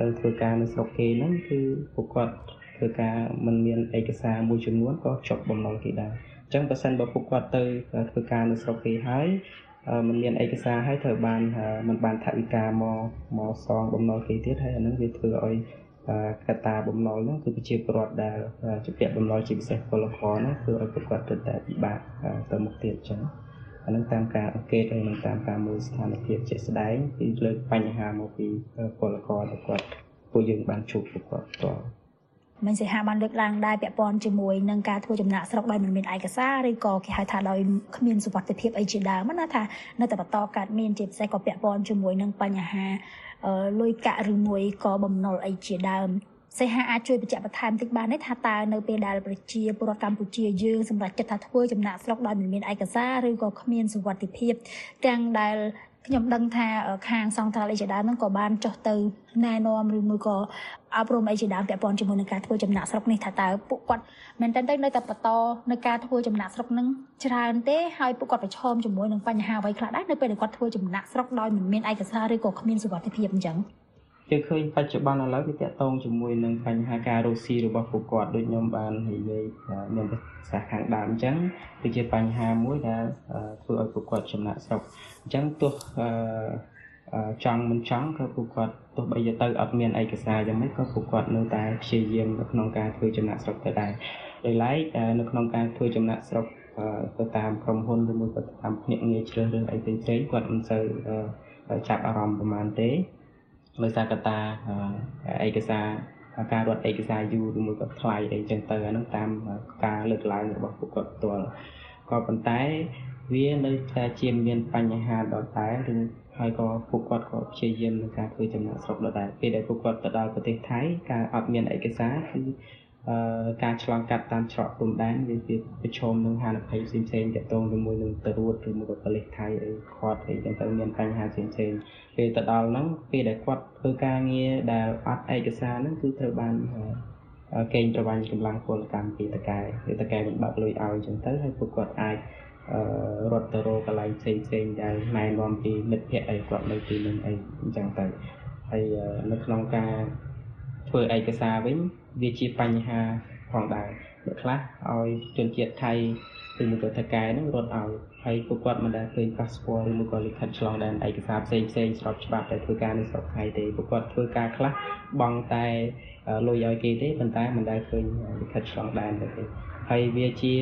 ទៅធ្វើការនៅស្រុកគេហ្នឹងគឺពួកគាត់ធ្វើការមិនមានឯកសារមួយចំនួនក៏ជាប់បំណុលគេដែរអញ្ចឹងបើសិនបើពួកគាត់ទៅធ្វើការនៅស្រុកគេហើយมันមានឯកសារហើយត្រូវបានมันបានថវិកាមកមកសងបំណុលគេទៀតហើយអានឹងវាធ្វើឲ្យ កត្តាបំណុលហ្នឹងគឺប្រជាពលរដ្ឋដែលជាពាក់បំណុលជាពិសេសពលករហ្នឹងគឺឲ្យពួកគាត់ទៅតែពិបាកទៅមុខទៀតអញ្ចឹងអានឹងតាមការអង្កេតហើយនឹងតាមការមើលស្ថានភាពជាក់ស្ដែងគឺលើកបញ្ហាមកពីពលករដែលគាត់ពួកយើងបានជួបពួកគាត់ផ្ទាល់
មិនសិហាបានលើកឡើងដែរពាក់ព័ន្ធជាមួយនឹងការធ្វើចំណាក់ស្រុកដោយមិនមានឯកសារឬក៏គេហៅថាដោយគ្មានសុវត្ថិភាពអីជាដើមណាថានៅតែបន្តកើតមានជាពិសេសក៏ពាក់ព័ន្ធជាមួយនឹងបញ្ហា លុយកាក់ឬមួយក៏បំណុលអីជាដើមសេហាអាចជួយបញ្ជាក់បន្ថែមតិចបានទេថាតើនៅពេលដែលប្រជាពលរដ្ឋកម្ពុជាយើងសម្រាប់ចិត្តថាធ្វើចំណាក់ស្រុកដោយមិនមានឯកសារឬក៏គ្មានសុវត្ថិភាពទាំងដែល ខ្ញុំដឹងថាខាងសង្ត្រាល់អីជាដើមហ្នឹងក៏បានចុះទៅណែនាំឬមួយក៏អប់រំអីជាដើមពាក់ព័ន្ធជាមួយនឹងការធ្វើចំណាក់ស្រុកនេះថាតើពួកគាត់មែនតើទៅនៅតែបន្តនៅការធ្វើចំណាក់ស្រុកហ្នឹងច្រើនទេហើយពួកគាត់ប្រឈមជាមួយនឹងបញ្ហាអ្វីខ្លះដែរនៅពេលដែលគាត់ធ្វើចំណាក់ស្រុកដោយមិនមានឯកសារឬក៏គ្មានសុវត្ថិភាពអញ្ចឹង
យើងឃើញបច្ចុប្បន្នឥឡូវវាតកតងជាមួយនឹងបញ្ហាការរស់ស៊ីរបស់ពួកគាត់ដូចខ្ញុំបាននិយាយមានប្រសាសន៍ខាងដើមអញ្ចឹងគឺជាបញ្ហាមួយដែលធ្វើឲ្យពួកគាត់ចំណាក់ស្រុកអញ្ចឹងទោះចង់មិនចង់ក៏ពួកគាត់ទោះបីទៅអត់មានឯកសារយ៉ាងម៉េចក៏ពួកគាត់នៅតែព្យាយាមនៅក្នុងការធ្វើចំណាក់ស្រុកទៅដែរដោយឡែកនៅក្នុងការធ្វើចំណាក់ស្រុកទៅតាមក្រុមហ៊ុនឬមួយក៏តាមភ្នាក់ងារជ្រើសរើសអីផ្សេងៗគាត់មិនសូវចាប់អារម្មណ៍ប្រហែលទេ ដោយសារកត្តាឯកសារការរត់ឯកសារយូរឬមួយក៏ថ្លៃអីចឹងទៅអាហ្នឹងតាមការលើកឡើងរបស់ពួកគាត់ផ្ទាល់ក៏ប៉ុន្តែវានៅតែជាមានបញ្ហាដដែលឬហើយក៏ពួកគាត់ក៏ព្យាយាមក្នុងការធ្វើចំណាក់ស្រុកដដែលពេលដែលពួកគាត់ទៅដល់ប្រទេសថៃការអត់មានឯកសារគឺអឺការឆ្លងកាត់តាមច្រកព្រំដែនវាវាប្រឈមនឹងហានិភ័យផ្សេងផ្សេងៗទាក់ទងជាមួយនឹងទរួតឬមួយក៏ប៉ូលីសថៃអីខាត់អីចឹងទៅមានបញ្ហាផ្សេងផ្សេងៗ ពេលទៅដល់ហ្នឹងពេលដែលគាត់ធ្វើការងារដែលអត់ឯកសារហ្នឹងគឺត្រូវបានអឺកេងប្រវ័ញ្ចកម្លាំងពលកម្មពីតកែឬតកែមិនបើកលុយឲ្យចឹងទៅហើយពួកគាត់អាចអឺរត់ទៅរកកន្លែងផ្សេងផ្សេងៗដែលណែនាំពីមិត្តភ័ក្តិអីគាត់នៅទីនោះអីអញ្ចឹងទៅហើយអឺនៅក្នុងការធ្វើឯកសារវិញវាជាបញ្ហាផងដែរអ្នកខ្លះឲ្យជនជាតិថៃឬមួយក៏ថៃកែហ្នឹងរត់ឲ្យ ហើយពួកគាត់មិនដែលឃើញប៉ាសពតឬមួយក៏លិខិតឆ្លងដែនឯកសារផ្សេងផ្សេងៗស្របច្បាប់ដែលធ្វើការនៅស្រុកថៃទេពួកគាត់ធ្វើការខ្លះបង់តែលុយឲ្យគេទេប៉ុន្តែមិនដែលឃើញលិខិតឆ្លងដែនទេហើយវាជា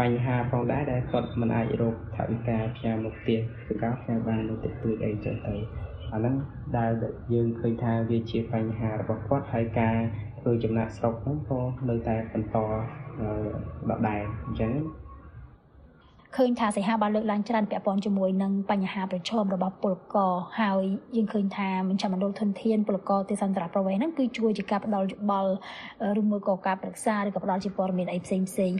បញ្ហាផងដែរដែលគាត់មិនអាចរកថវិកាផ្ញើមកផ្ទះគឺការផ្ញើបាននៅតិចតួចអីចឹងទៅអាហ្នឹងដែលយើងឃើញថាវាជាបញ្ហារបស់គាត់ហើយការធ្វើចំណាក់ស្រុកហ្នឹងក៏នៅតែបន្តដដែលអញ្ចឹង
ឃើញថាសីហាបានលើកឡើងច្រើនពាក់ព័ន្ធជាមួយនឹងបញ្ហាប្រឈមរបស់ពលករហើយយើងឃើញថាមជ្ឈមណ្ឌលធនធានពលករទេសន្តរប្រវេសន៍ហ្នឹងគឺជួយជាការផ្ដល់យោបល់ឬមួយក៏ការប្រឹក្សាឬក៏ផ្ដល់ជាព័ត៌មានអីផ្សេងផ្សេង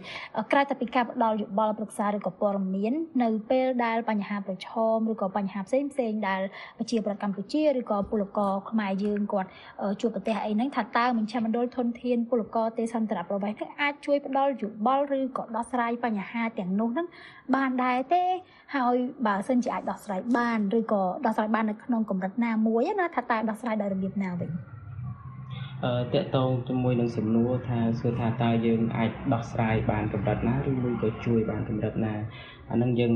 ក្រៅតែពីការផ្ដល់យោបល់ប្រឹក្សាឬក៏ព័ត៌មាននៅពេលដែលបញ្ហាប្រឈមឬក៏បញ្ហាផ្សេងផ្សេងដែលប្រជាពលរដ្ឋកម្ពុជាឬក៏ពលករខ្មែរយើងគាត់ជួបប្រទះអីហ្នឹងថាតើមជ្ឈមណ្ឌលធនធានពលករទេសន្តរប្រវេសន៍ហ្នឹងអាចជួយផ្ដល់យោបល់ឬក៏ដោះស្រាយបញ្ហាទាំងនោះហ្នឹងបានដែរទេ ហើយបើសិនជាអាចដោះស្រាយបានឬក៏ដោះស្រាយបាននៅក្នុងកម្រិតណាមួយណាថាតើដោះស្រាយដោយរបៀបណាវិញ
អឺតកតងជាមួយនឹងសំណួរថាសួរថាតើយើងអាចដោះស្រាយបានកម្រិតណាឬមួយក៏ជួយបានកម្រិតណាអានឹងយើង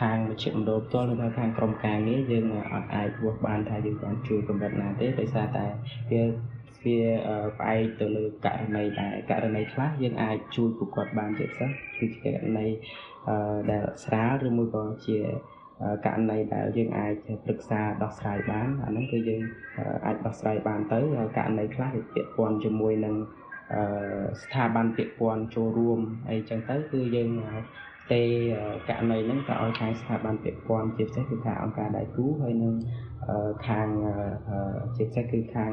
ខាងមជ្ឈមណ្ឌលផ្ទាល់នៅខាងក្រុមការងារយើងអត់អាចវាស់បានថាយើងបានជួយកម្រិតណាទេដោយសារតែវាវាផ្អែកទៅលើករណីដែរករណីខ្លះយើងអាចជួយពួកគាត់បានជាពិសេសគឺជាករណី ដែលស្រាលឬមួយក៏ជាករណីដែលយើងអាចប្រឹក្សាដោះស្រាយបានអាហ្នឹងគឺយើងអាចដោះស្រាយបានទៅករណីខ្លះវាពាក់ព័ន្ធជាមួយនឹងស្ថាប័នពាក់ព័ន្ធចូលរួមអីចឹងទៅគឺយើងទេករណីហ្នឹងក៏ឲ្យខាងស្ថាប័នពាក់ព័ន្ធជាពិសេសគឺខាងអង្គការដៃគូហើយនឹងខាងជាពិសេសគឺខាង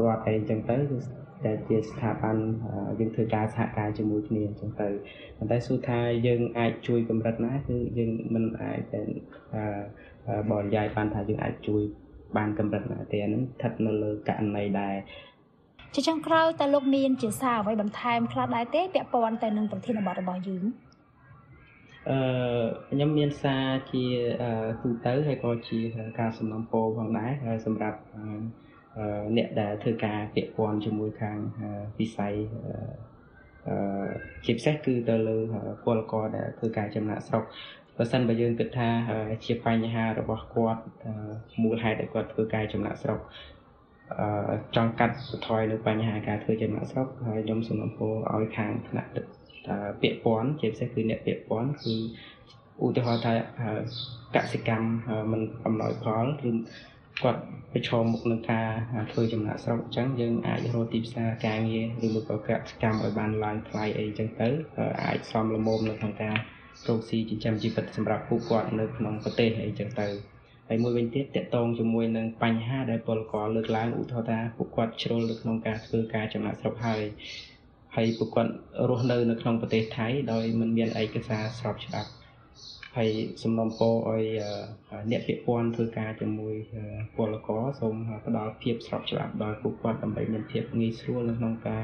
រដ្ឋអីចឹងទៅគឺ ដែលជាស្ថាប័នយើងធ្វើការសហការជាមួយគ្នាអញ្ចឹងទៅប៉ុន្តែសួរថាយើងអាចជួយកម្រិតណាគឺយើងមិនអាចតែបរិយាយបានថាយើងអាចជួយបានកម្រិតណាទេអានឹងស្ថិតនៅលើករណីដែរ
ជាចុងក្រោយតើលោកមានជាសារអ្វីបន្ថែមខ្លះដែរទេពាក់ព័ន្ធទៅនឹងប្រធានបទរបស់យើង
អឺខ្ញុំមានសារជាទូទៅហើយក៏ជាការសំណូមពរផងដែរសម្រាប់ អ្នកដែលធ្វើការពាក់ព័ន្ធជាមួយខាងវិស័យអឺជាពិសេសគឺទៅលើពលករដែលធ្វើការចំណាក់ស្រុកបើសិនបើយើងគិតថាជាបញ្ហារបស់គាត់មូលហេតុដែលគាត់ធ្វើការចំណាក់ស្រុកអឺចង់កាត់បន្ថយនៅបញ្ហាការធ្វើចំណាក់ស្រុកហើយខ្ញុំសូមអំពរឲ្យខាងថ្នាក់ពាក់ព័ន្ធជាពិសេសគឺអ្នកពាក់ព័ន្ធគឺឧទាហរណ៍ថាកសិកម្មមិនអំណោយផលឬ គាត់ប្រឈមមុខនឹងការធ្វើចំណាក់ស្រុកអញ្ចឹងយើងអាចរកទីផ្សារការងារឬមួយក៏កសិកម្មឲ្យបានឡើងថ្លៃអីអញ្ចឹងទៅអាចសមល្មមនៅក្នុងការរកស៊ីចិញ្ចឹមជីវិតសម្រាប់ពួកគាត់នៅក្នុងប្រទេសអីអញ្ចឹងទៅហើយមួយវិញទៀតតកតងជាមួយនឹងបញ្ហាដែលពលករលើកឡើងឧទាហរណ៍ថាពួកគាត់ជ្រុលនៅក្នុងការធ្វើការចំណាក់ស្រុកហើយហើយពួកគាត់រស់នៅនៅក្នុងប្រទេសថៃដោយមិនមានឯកសារស្របច្បាប់ ហើយសំណុំពរឲ្យអ្នកពាក់ព័ន្ធធ្វើការជាមួយពលករសូមផ្ដល់ភាពស្របច្បាប់ដល់ពួកគាត់ដើម្បីមានភាពងាយស្រួលនៅក្នុងការ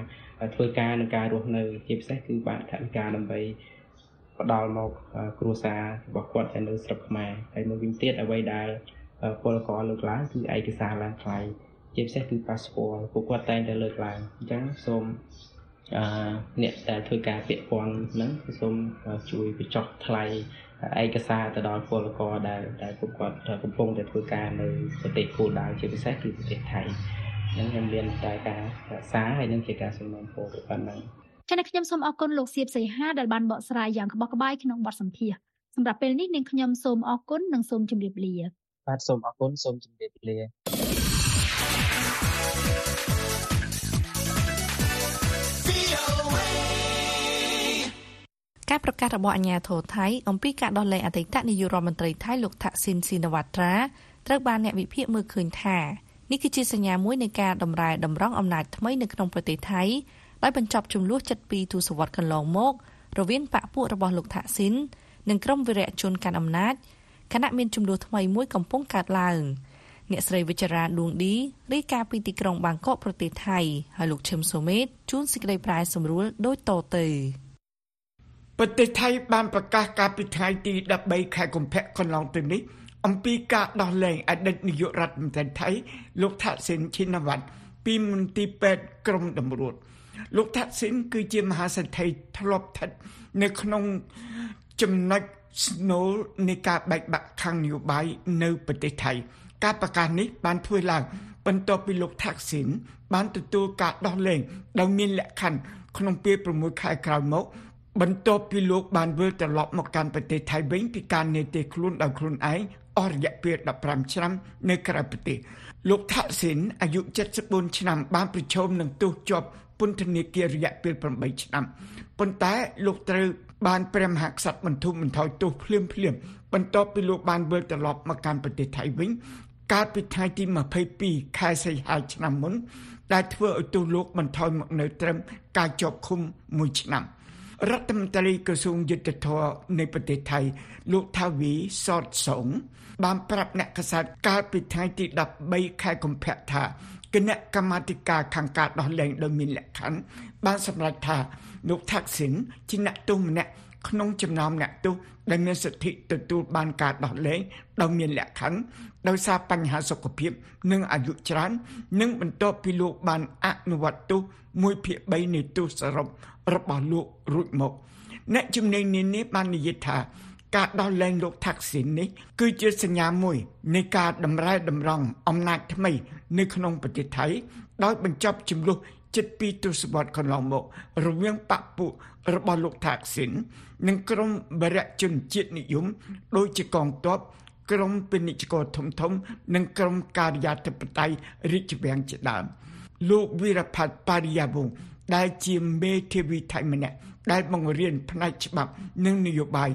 ធ្វើការនិងការរស់នៅជាពិសេសគឺបានថវិកាដើម្បីផ្ដល់មកគ្រួសាររបស់គាត់ដែលនៅស្រុកខ្មែរហើយមួយវិញទៀតអ្វីដែលពលករលើកឡើងគឺឯកសារឡើងថ្លៃជាពិសេសគឺ passport ពួកគាត់តែងតែលើកឡើងអញ្ចឹងសូមអឺអ្នកដែលធ្វើការពាក់ព័ន្ធហ្នឹងសូមជួយបញ្ចុះថ្លៃ ឯកសារទៅដល់ពលករដែលដែលពួកគាត់កំពុងតែធ្វើការនៅប្រទេសគោលដៅជាពិសេសគឺប្រទេសថៃហ្នឹងខ្ញុំមានតែការសារហើយនឹងជាការសំណូមពរប៉ុណ្ណឹង
ចា៎ខ្ញុំសូមអរគុណលោកសៀបសីហាដែលបានបកស្រាយយ៉ាងក្បោះក្បាយក្នុងបទសម្ភាសន៍សម្រាប់ពេលនេះនាងខ្ញុំសូមអរគុណនិងសូមជម្រាបលា
បាទសូមអរគុណសូមជម្រាបលា
ការប្រកាសរបស់អាជ្ញាធរថៃអំពីការដោះលែងអតីតនាយករដ្ឋមន្ត្រីថៃលោកថាក់ស៊ីនស៊ីណាវ៉ាត្រាត្រូវបានអ្នកវិភាគមើលឃើញថានេះគឺជាសញ្ញាមួយនៃការតម្រែតម្រង់អំណាចថ្មីនៅក្នុងប្រទេសថៃដោយបញ្ចប់ចំនួន72ទសវត្សរ៍កន្លងមក រវាងបកពួករបស់លោកថាក់ស៊ីននិងក្រុមវីរៈជនកាន់អំណាចខណៈមានចំនួនថ្មីមួយកំពុងកើតឡើងអ្នកស្រីវិចារាដួងឌីរាយការណ៍ពីទីក្រុងបាងកកប្រទេសថៃហើយលោកឈឹមសូមេតជួនសេចក្តីប្រាយសម្រួលដូចតទៅ
ប្រទេសថៃបានប្រកាសកាលពីថ្ងៃទី13ខែកុម្ភៈកន្លងទៅនេះអំពីការដោះលែងអតីតនាយករដ្ឋមន្ត្រីថៃលោកថាក់ស៊ីនឈិនវ៉ាត់ពីមន្ទីរពេទ្យក្រមតម្រួតលោកថាក់ស៊ីនគឺជាមហាសេដ្ឋីធ្លាប់ស្ថិតនៅក្នុងចំណុចស្នូលនៃការបែកបាក់ខាងនយោបាយនៅប្រទេសថៃការប្រកាសនេះបានធ្វើឡើងបន្ទាប់ពីលោកថាក់ស៊ីនបានទទួលការដោះលែងដោយមានលក្ខខណ្ឌក្នុងពេល6ខែក្រោយមក បន្ទាប់ពីលោកបានវិលត្រឡប់មកកាន់ប្រទេសថៃវិញពីការនេតិខ្លួនដោយខ្លួនឯងអស់រយៈពេល15ឆ្នាំនៅក្រៅប្រទេសលោកថាក់ស៊ីនអាយុ74ឆ្នាំបានប្រឈមនឹងទោសជាប់ពន្ធនាគាររយៈពេល8ឆ្នាំប៉ុន្តែលោកត្រូវបានព្រះមហាក្សត្របន្ធូរបន្ថយទោសភ្លាមភ្លាមបន្ទាប់ពីលោកបានវិលត្រឡប់មកកាន់ប្រទេសថៃវិញកាលពីថ្ងៃទី22ខែសីហាឆ្នាំមុនដែលធ្វើឲ្យទោសលោកបន្ថយមកនៅត្រឹមការជាប់ឃុំ1ឆ្នាំ រដ្ឋមន្ត្រីក្រសួងយុទ្ធភ័ពនៃប្រទេសថៃ លោកថាវីសតសុងបានប្រាប់អ្នកកសែតកាលពីថ្ងៃទី13ខែកុម្ភៈថាគណៈកម្មាធិការខាងការដោះលែងដោយមានលក្ខខណ្ឌបានសម្រេចថាលោកថាក់ស៊ីនជាអ្នកទោសម្នាក់ក្នុងចំណោមអ្នកទោសដែលមានសិទ្ធិទទួលបានការដោះលែងដោយមានលក្ខខណ្ឌដោយសារបញ្ហាសុខភាព និងអាយុច្រើន និងបន្ទាប់ពីលោកបានអនុវត្តទោស1ភាគ3នៃទោសសរុប របស់លោករួចមក អ្នកជំនាញនានាបាននិយាយថាការដោះលែងលោកថាក់ស៊ីននេះ គឺជាសញ្ញាមួយនៃការតម្រែតម្រង់អំណាចថ្មី នៅក្នុងប្រទេសថៃ ដោយបញ្ចប់ចំនួនជិត2ទសវត្សរ៍កន្លងមករវាងបពពួករបស់លោកថាក់ស៊ីន និងក្រុមបរិយជនជាតិនិយម ដូចជាកងទ័ពក្រុមពាណិជ្ជករធំធំ និងក្រុមការិយាធិបតេយ្យរាជវាំងជាដើមលោកវីរផាត់ប៉ារីយ៉ាវង ដែលជាមេធាវីថៃម្នាក់ដែលបង្រៀនផ្នែកច្បាប់ និងនយោបាយ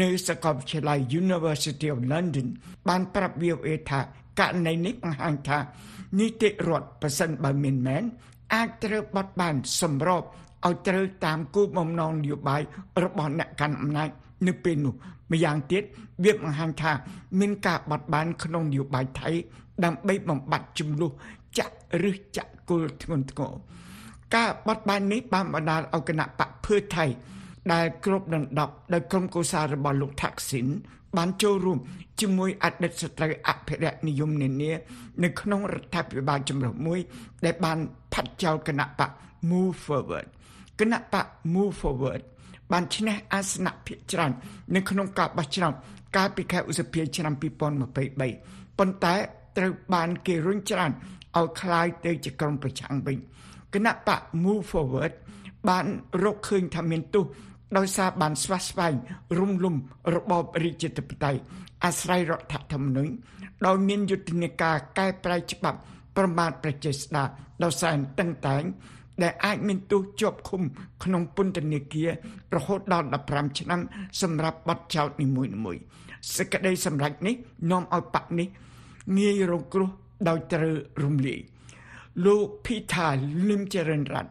នៅសាកលវិទ្យាល័យ University of London បានប្រាប់ VOA ថាករណីនេះបង្ហាញថានីតិរដ្ឋប៉ះសិនបើមានមែនអាចត្រូវបត់បានសម្របឲ្យត្រូវតាមគោលបំណងនយោបាយរបស់អ្នកកាន់អំណាចនៅពេលនោះម្យ៉ាងទៀតវាបង្ហាញថាមានការបត់បានក្នុងនយោបាយថៃដើម្បីបំបត្តិចំនួនចាក់ឬចាក់គល់ធ្ងន់ធ្ងរ ការបត់បែននេះបានបណ្ដាលឲ្យគណៈបកភឿថៃដែលគ្រប់ដណ្ដប់ដោយក្រុមកុសារបស់លោកថាក់ស៊ីនបានចូលរួមជាមួយអតីតស្ត្រីអភិរក្សនិយមនានានៅក្នុងរដ្ឋាភិបាលចម្រុះមួយដែលបានផាត់ចោលគណៈបក Move Forward គណៈបក Move Forward បានឈ្នះអាសនៈភាគច្រើននៅក្នុងការបោះឆ្នោតកាលពីខែឧសភាឆ្នាំ2023ប៉ុន្តែត្រូវបានគេរុញច្រានឲ្យคล้ายទៅជាក្រុមប្រឆាំងវិញ គណៈបក Move Forward បានរកឃើញថាមានទោសដោយសារបានស្វាស្វែងរំលំរបបរាជាធិបតេយ្យអាស្រ័យរដ្ឋធម្មនុញ្ញដោយមានយុទ្ធនាការកែប្រែច្បាប់ប្រមាថប្រជាស្ដារដោយសារតឹងតែងដែលអាចមានទោសជាប់ឃុំក្នុងពន្ធនាគាររហូតដល់15ឆ្នាំ សម្រាប់បទចោទនីមួយៗសេចក្តីសម្រេចនេះនាំឲ្យបកនេះងាយរងគ្រោះដោយត្រូវរំលាយ លោកភីថាលឹមចរិនរ័ត្ន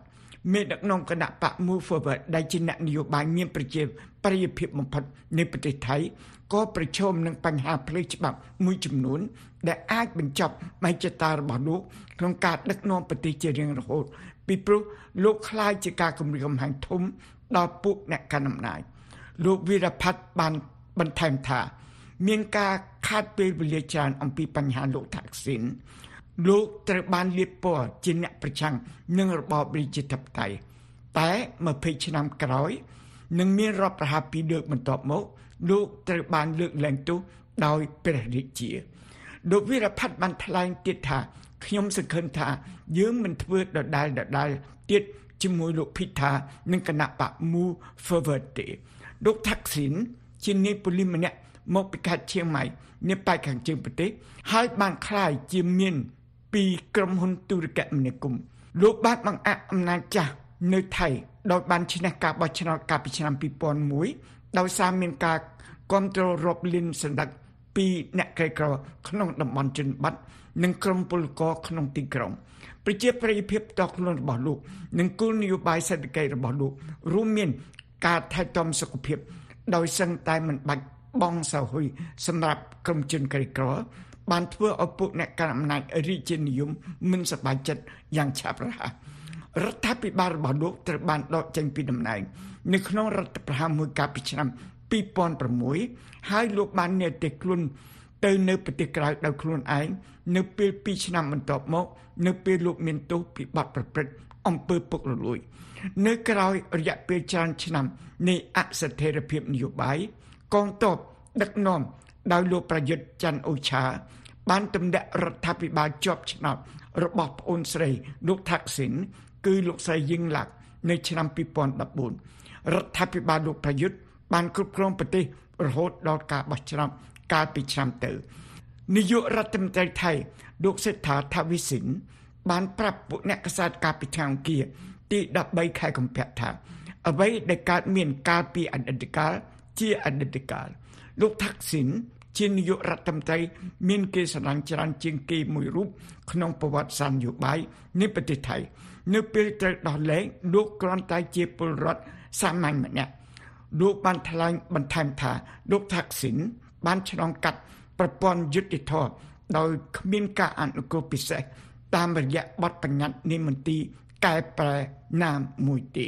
មេដឹកនាំគណៈបក Move Forward ដែលជាអ្នកនយោបាយមានប្រជាប្រិយភាពបំផុតនៃប្រទេសថៃក៏ប្រឈមនឹងបញ្ហាផ្លូវច្បាប់មួយចំនួន ដែលអាចបញ្ចប់មហិច្ឆតារបស់លោកក្នុងការដឹកនាំប្រទេសជារៀងរហូត ពីព្រោះលោកខ្លាចជាការគម្រាមកំហែងធំដល់ពួកអ្នកកាន់អំណាចលោកវីរផាត់បានបន្ថែមថា មានការខាតពេលវេលាច្រើនអំពីបញ្ហាលោកថាក់ស៊ីន លោកត្រូវបានលៀបពណ៌ជាអ្នកប្រឆាំងនឹងរបបរាជាធិបតេយ្យតែ20ឆ្នាំក្រោយនឹងមានរដ្ឋប្រហារពីរលើកបន្ទាប់មកលោកត្រូវបានលើកឡើងទោសដោយព្រះរាជាលោកវីរផាត់បានថ្លែងទៀតថាខ្ញុំសង្ឃឹមថា យើងមិនធ្វើដដែលដដែលទៀតជាមួយលោកភីថានិងគណៈបកមូ Forward ទេលោកថាក់ស៊ីនជានាយប៉ូលីសម្នាក់មកពីខេត្តឈៀងម៉ៃនៅប៉ែកខាងជើងប្រទេសហើយបានក្លាយជាមាន ពីក្រុមហ៊ុនទូរគមនាគមន៍លោកបានបង្អាក់អំណាចចាស់នៅថៃដោយបានឈ្នះការបោះឆ្នោតកាលពីឆ្នាំ2001ដោយសារមានការគ្រប់គ្រងរាប់លានសន្តិពីអ្នកក្រីក្រក្នុងតំបន់ជនបទនិងក្រមពលករក្នុងទីក្រុងប្រជាប្រិយភាពតខ្លួនរបស់លោក និងគោលនយោបាយសេដ្ឋកិច្ចរបស់លោក រួមមាន ការថែទាំសុខភាព ដោយសឹងតែមិនបាច់បងសោហ៊ុយសម្រាប់ក្រុមជនក្រីក្រ បានធ្វើឲ្យពួកអ្នកកាន់អំណាចរាជានិយមមិនសប្បាយចិត្តយ៉ាងឆាប់រហ័សរដ្ឋាភិបាលរបស់លោកត្រូវបានដកចេញពីតំណែងនៅក្នុងរដ្ឋប្រហារមួយកាលពីឆ្នាំ2006ហើយលោកបាននិយាយខ្លួនទៅនៅប្រទេសក្រៅដោយខ្លួនឯងនៅពេល2ឆ្នាំបន្ទាប់មក នៅពេលលោកមានទោសពីបទប្រព្រឹត្តអំពើពុករលួយ នៅក្រៅរយៈពេលច្រើនឆ្នាំនៃអស្ថិរភាពនយោបាយកងទ័ពដឹកនាំ ដោយលោកប្រយុទ្ធច័ន្ទអូឆា បានទម្លាក់រដ្ឋាភិបាលជាប់ឆ្នោតរបស់ប្អូនស្រីលោកថាក់ស៊ីនគឺលោកស្រីយឹងឡាក់នៅឆ្នាំ2014រដ្ឋាភិបាលលោកប្រយុទ្ធបានគ្រប់គ្រងប្រទេសរហូតដល់ការបោះឆ្នោតកាលពីឆ្នាំទៅនាយករដ្ឋមន្ត្រីថៃលោកសេដ្ឋាថាវិសិនបានប្រាប់ពួកអ្នកកសែតកាលពីឆ្នាំគៀទី13ខែកុម្ភៈថាអ្វីដែលកើតមានកាលពីអតីតកាលជាអតីតកាលលោកថាក់ស៊ីន ជានាយករដ្ឋមន្ត្រីមានគេស្រឡាញ់ច្រើនជាងគេមួយរូបក្នុងប្រវត្តិសាស្ត្រនយោបាយនៃប្រទេសថៃនៅពេលត្រូវដោះលែងលោកគ្រាន់តែជាពលរដ្ឋសាមញ្ញម្នាក់លោកបានថ្លែងបន្ថែមថាលោកថាក់ស៊ីនបានឆ្លងកាត់ប្រព័ន្ធយុតិធធដោយគ្មានការអនុគ្រោះពិសេសតាមរយៈបទបញ្ញត្តិនិមន្ទីរកែប្រែណាមួយទេ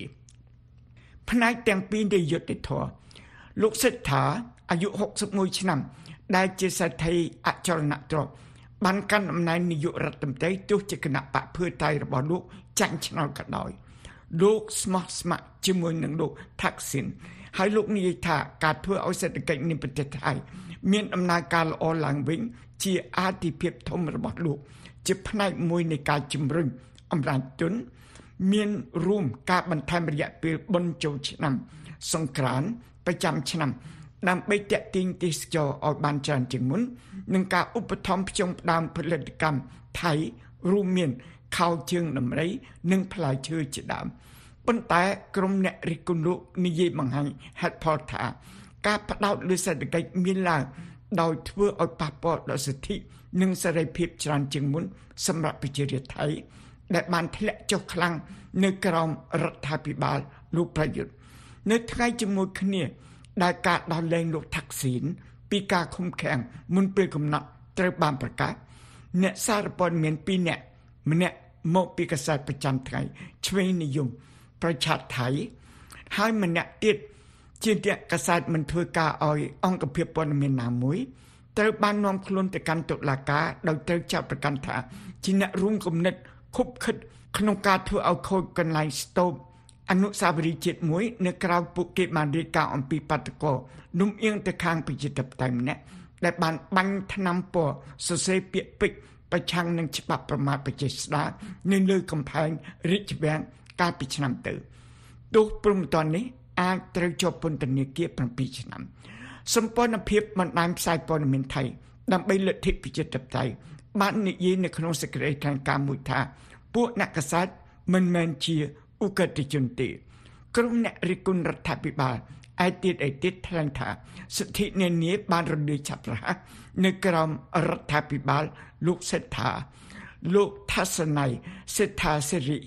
ផ្នែកទាំងពីរនៃយុតិធធលោកសិដ្ឋាអាយុ61ឆ្នាំ ដែលជាសេដ្ឋីអចលនទ្រព្យបានកាន់អំណាចនាយករដ្ឋមន្ត្រីទោះជាគណៈបកភឿតៃរបស់លោកចាញ់ឆ្នោតក៏ដោយលោកស្មោះស្ម័គ្រជាមួយនឹងលោកថាក់ស៊ីនហើយលោកនិយាយថាការធ្វើឲ្យសេដ្ឋកិច្ចនៃប្រទេសថៃមានដំណើរការល្អឡើងវិញ ជាអាទិភាពធំរបស់លោក ជាផ្នែកមួយនៃការជំរុញអំណាចទុនមានរួមការបន្ថែមរយៈពេលបុណ្យចូលឆ្នាំ សង្ក្រានប្រចាំឆ្នាំ ដើម្បីតេទៀងទេសចរឲ្យបានច្រើនជាងមុននឹងការឧបត្ថម្ភផ្ចុងផ្ដើមផលិតកម្មថៃរួមមានខោជើងដំរី និងផ្លែឈើជាដើមប៉ុន្តែក្រុមអ្នករិះគន់លោកនិយាយបង្ហាញហេតុផលថា ការផ្ដោតលើសេដ្ឋកិច្ចមានឡើងដោយធ្វើឲ្យប៉ះពាល់ដល់សិទ្ធិនិងសេរីភាពច្រើនជាងមុន សម្រាប់ប្រជារាស្ត្រថៃ ដែលបានធ្លាក់ចុះខ្លាំងនៅក្រោមរដ្ឋាភិបាលលោកប្រយុទ្ធនៅថ្ងៃជាមួយគ្នា ដែលការដោះលែងលោកថាក់ស៊ីនពីការឃុំឃាំងមុនពេលកំណត់ត្រូវបានប្រកាសអ្នកសារព័ត៌មាន2នាក់ម្នាក់មកពីកាសែតប្រចាំថ្ងៃឆ្វេងនិយមប្រជាថៃហើយម្នាក់ទៀតជាអ្នកកាសែតមិនធ្វើការឲ្យអង្គភាពព័ត៌មានណាមួយត្រូវបាននាំខ្លួនទៅកាន់តុលាការដោយត្រូវចាប់ប្រកាន់ថាជាអ្នករួមគំនិតខុបខិតក្នុងការធ្វើឲ្យខូចកន្លែងស្ទូប អនុស្សាវរីយ៍ជាតិមួយនៅក្រៅពួកគេបានរាយការណ៍អំពីបាតុករនំអៀងទៅខាងប្រជាធិបតេយ្យម្នាក់ដែលបានបាញ់ថ្នាំពណ៌សរសេរពាក្យពេចន៍ប្រឆាំងនឹងច្បាប់ប្រមាថប្រជាស្ដារនៅលើកំផែងរាជវាំងកាលពីឆ្នាំទៅទោះព្រមតននេះអាចត្រូវជាប់ពន្ធនាគារ7ឆ្នាំសម្ព័ន្ធភាពបណ្ដាញផ្សាយព័ត៌មានថៃដើម្បីលទ្ធិប្រជាធិបតេយ្យបាននិយាយនៅក្នុងសេចក្តីថ្លែងការណ៍មួយថា ពួកអ្នកកសែតមិនមែនជា ឧក្រិដ្ឋជនទេក្រុមអ្នករិះគន់រដ្ឋាភិបាលឯទៀតឯទៀតថ្លែងថាសិទ្ធិនានាបានរលាយឆាប់រហ័សនៅក្រោមរដ្ឋាភិបាលលោកសេដ្ឋាលោកថាសណៃសេដ្ឋាសេរី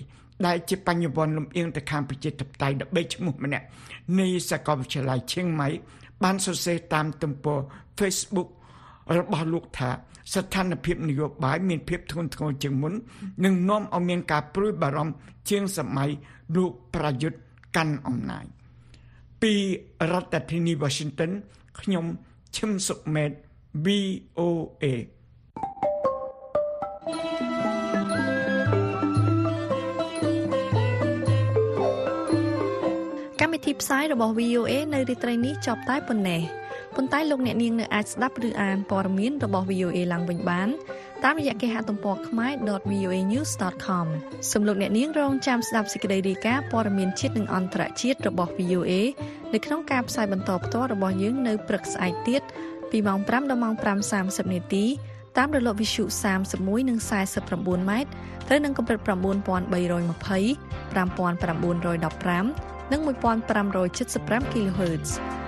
ដែលជាបញ្ញវន្តលំអៀងទៅខាងប្រជាធិបតេយ្យដើម្បីឈ្មោះម្នាក់នៃសាកលវិទ្យាល័យឈៀងម៉ៃបានសរសេរតាមទំព័រ Facebook របស់លោកថា ស្ថានភាពនយោបាយមានភាពធ្ងន់ធ្ងរជាងមុននិងនាំឲ្យមានការព្រួយបារម្ភជាងសម័យលោកប្រយុទ្ធកាន់អំណាចពីរដ្ឋធានី Washington ខ្ញុំឈឹមសុកមេត VOA
កម្មវិធីផ្សាយរបស់ VOA នៅរាត្រីនេះចប់តែប៉ុណ្ណេះ ប៉ុន្តែលោកអ្នកនាងនៅអាចស្ដាប់ឬអានព័ត៌មានរបស់ VOA ឡើងវិញបានតាមរយៈគេហទំព័រ khmae.voanews.com សូមលោកអ្នកនាងរងចាំស្ដាប់សេចក្តីរាយការណ៍ព័ត៌មានជាតិនិងអន្តរជាតិរបស់ VOA នៅក្នុងការផ្សាយបន្តផ្ទាល់របស់យើងនៅព្រឹកស្អែកទៀតពីម៉ោង5ដល់ម៉ោង5:30នាទីតាមរលកវិទ្យុ31និង49ម៉ែត្រត្រូវនឹងកម្រិត9320 5915និង1575 kHz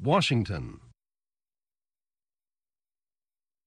Washington.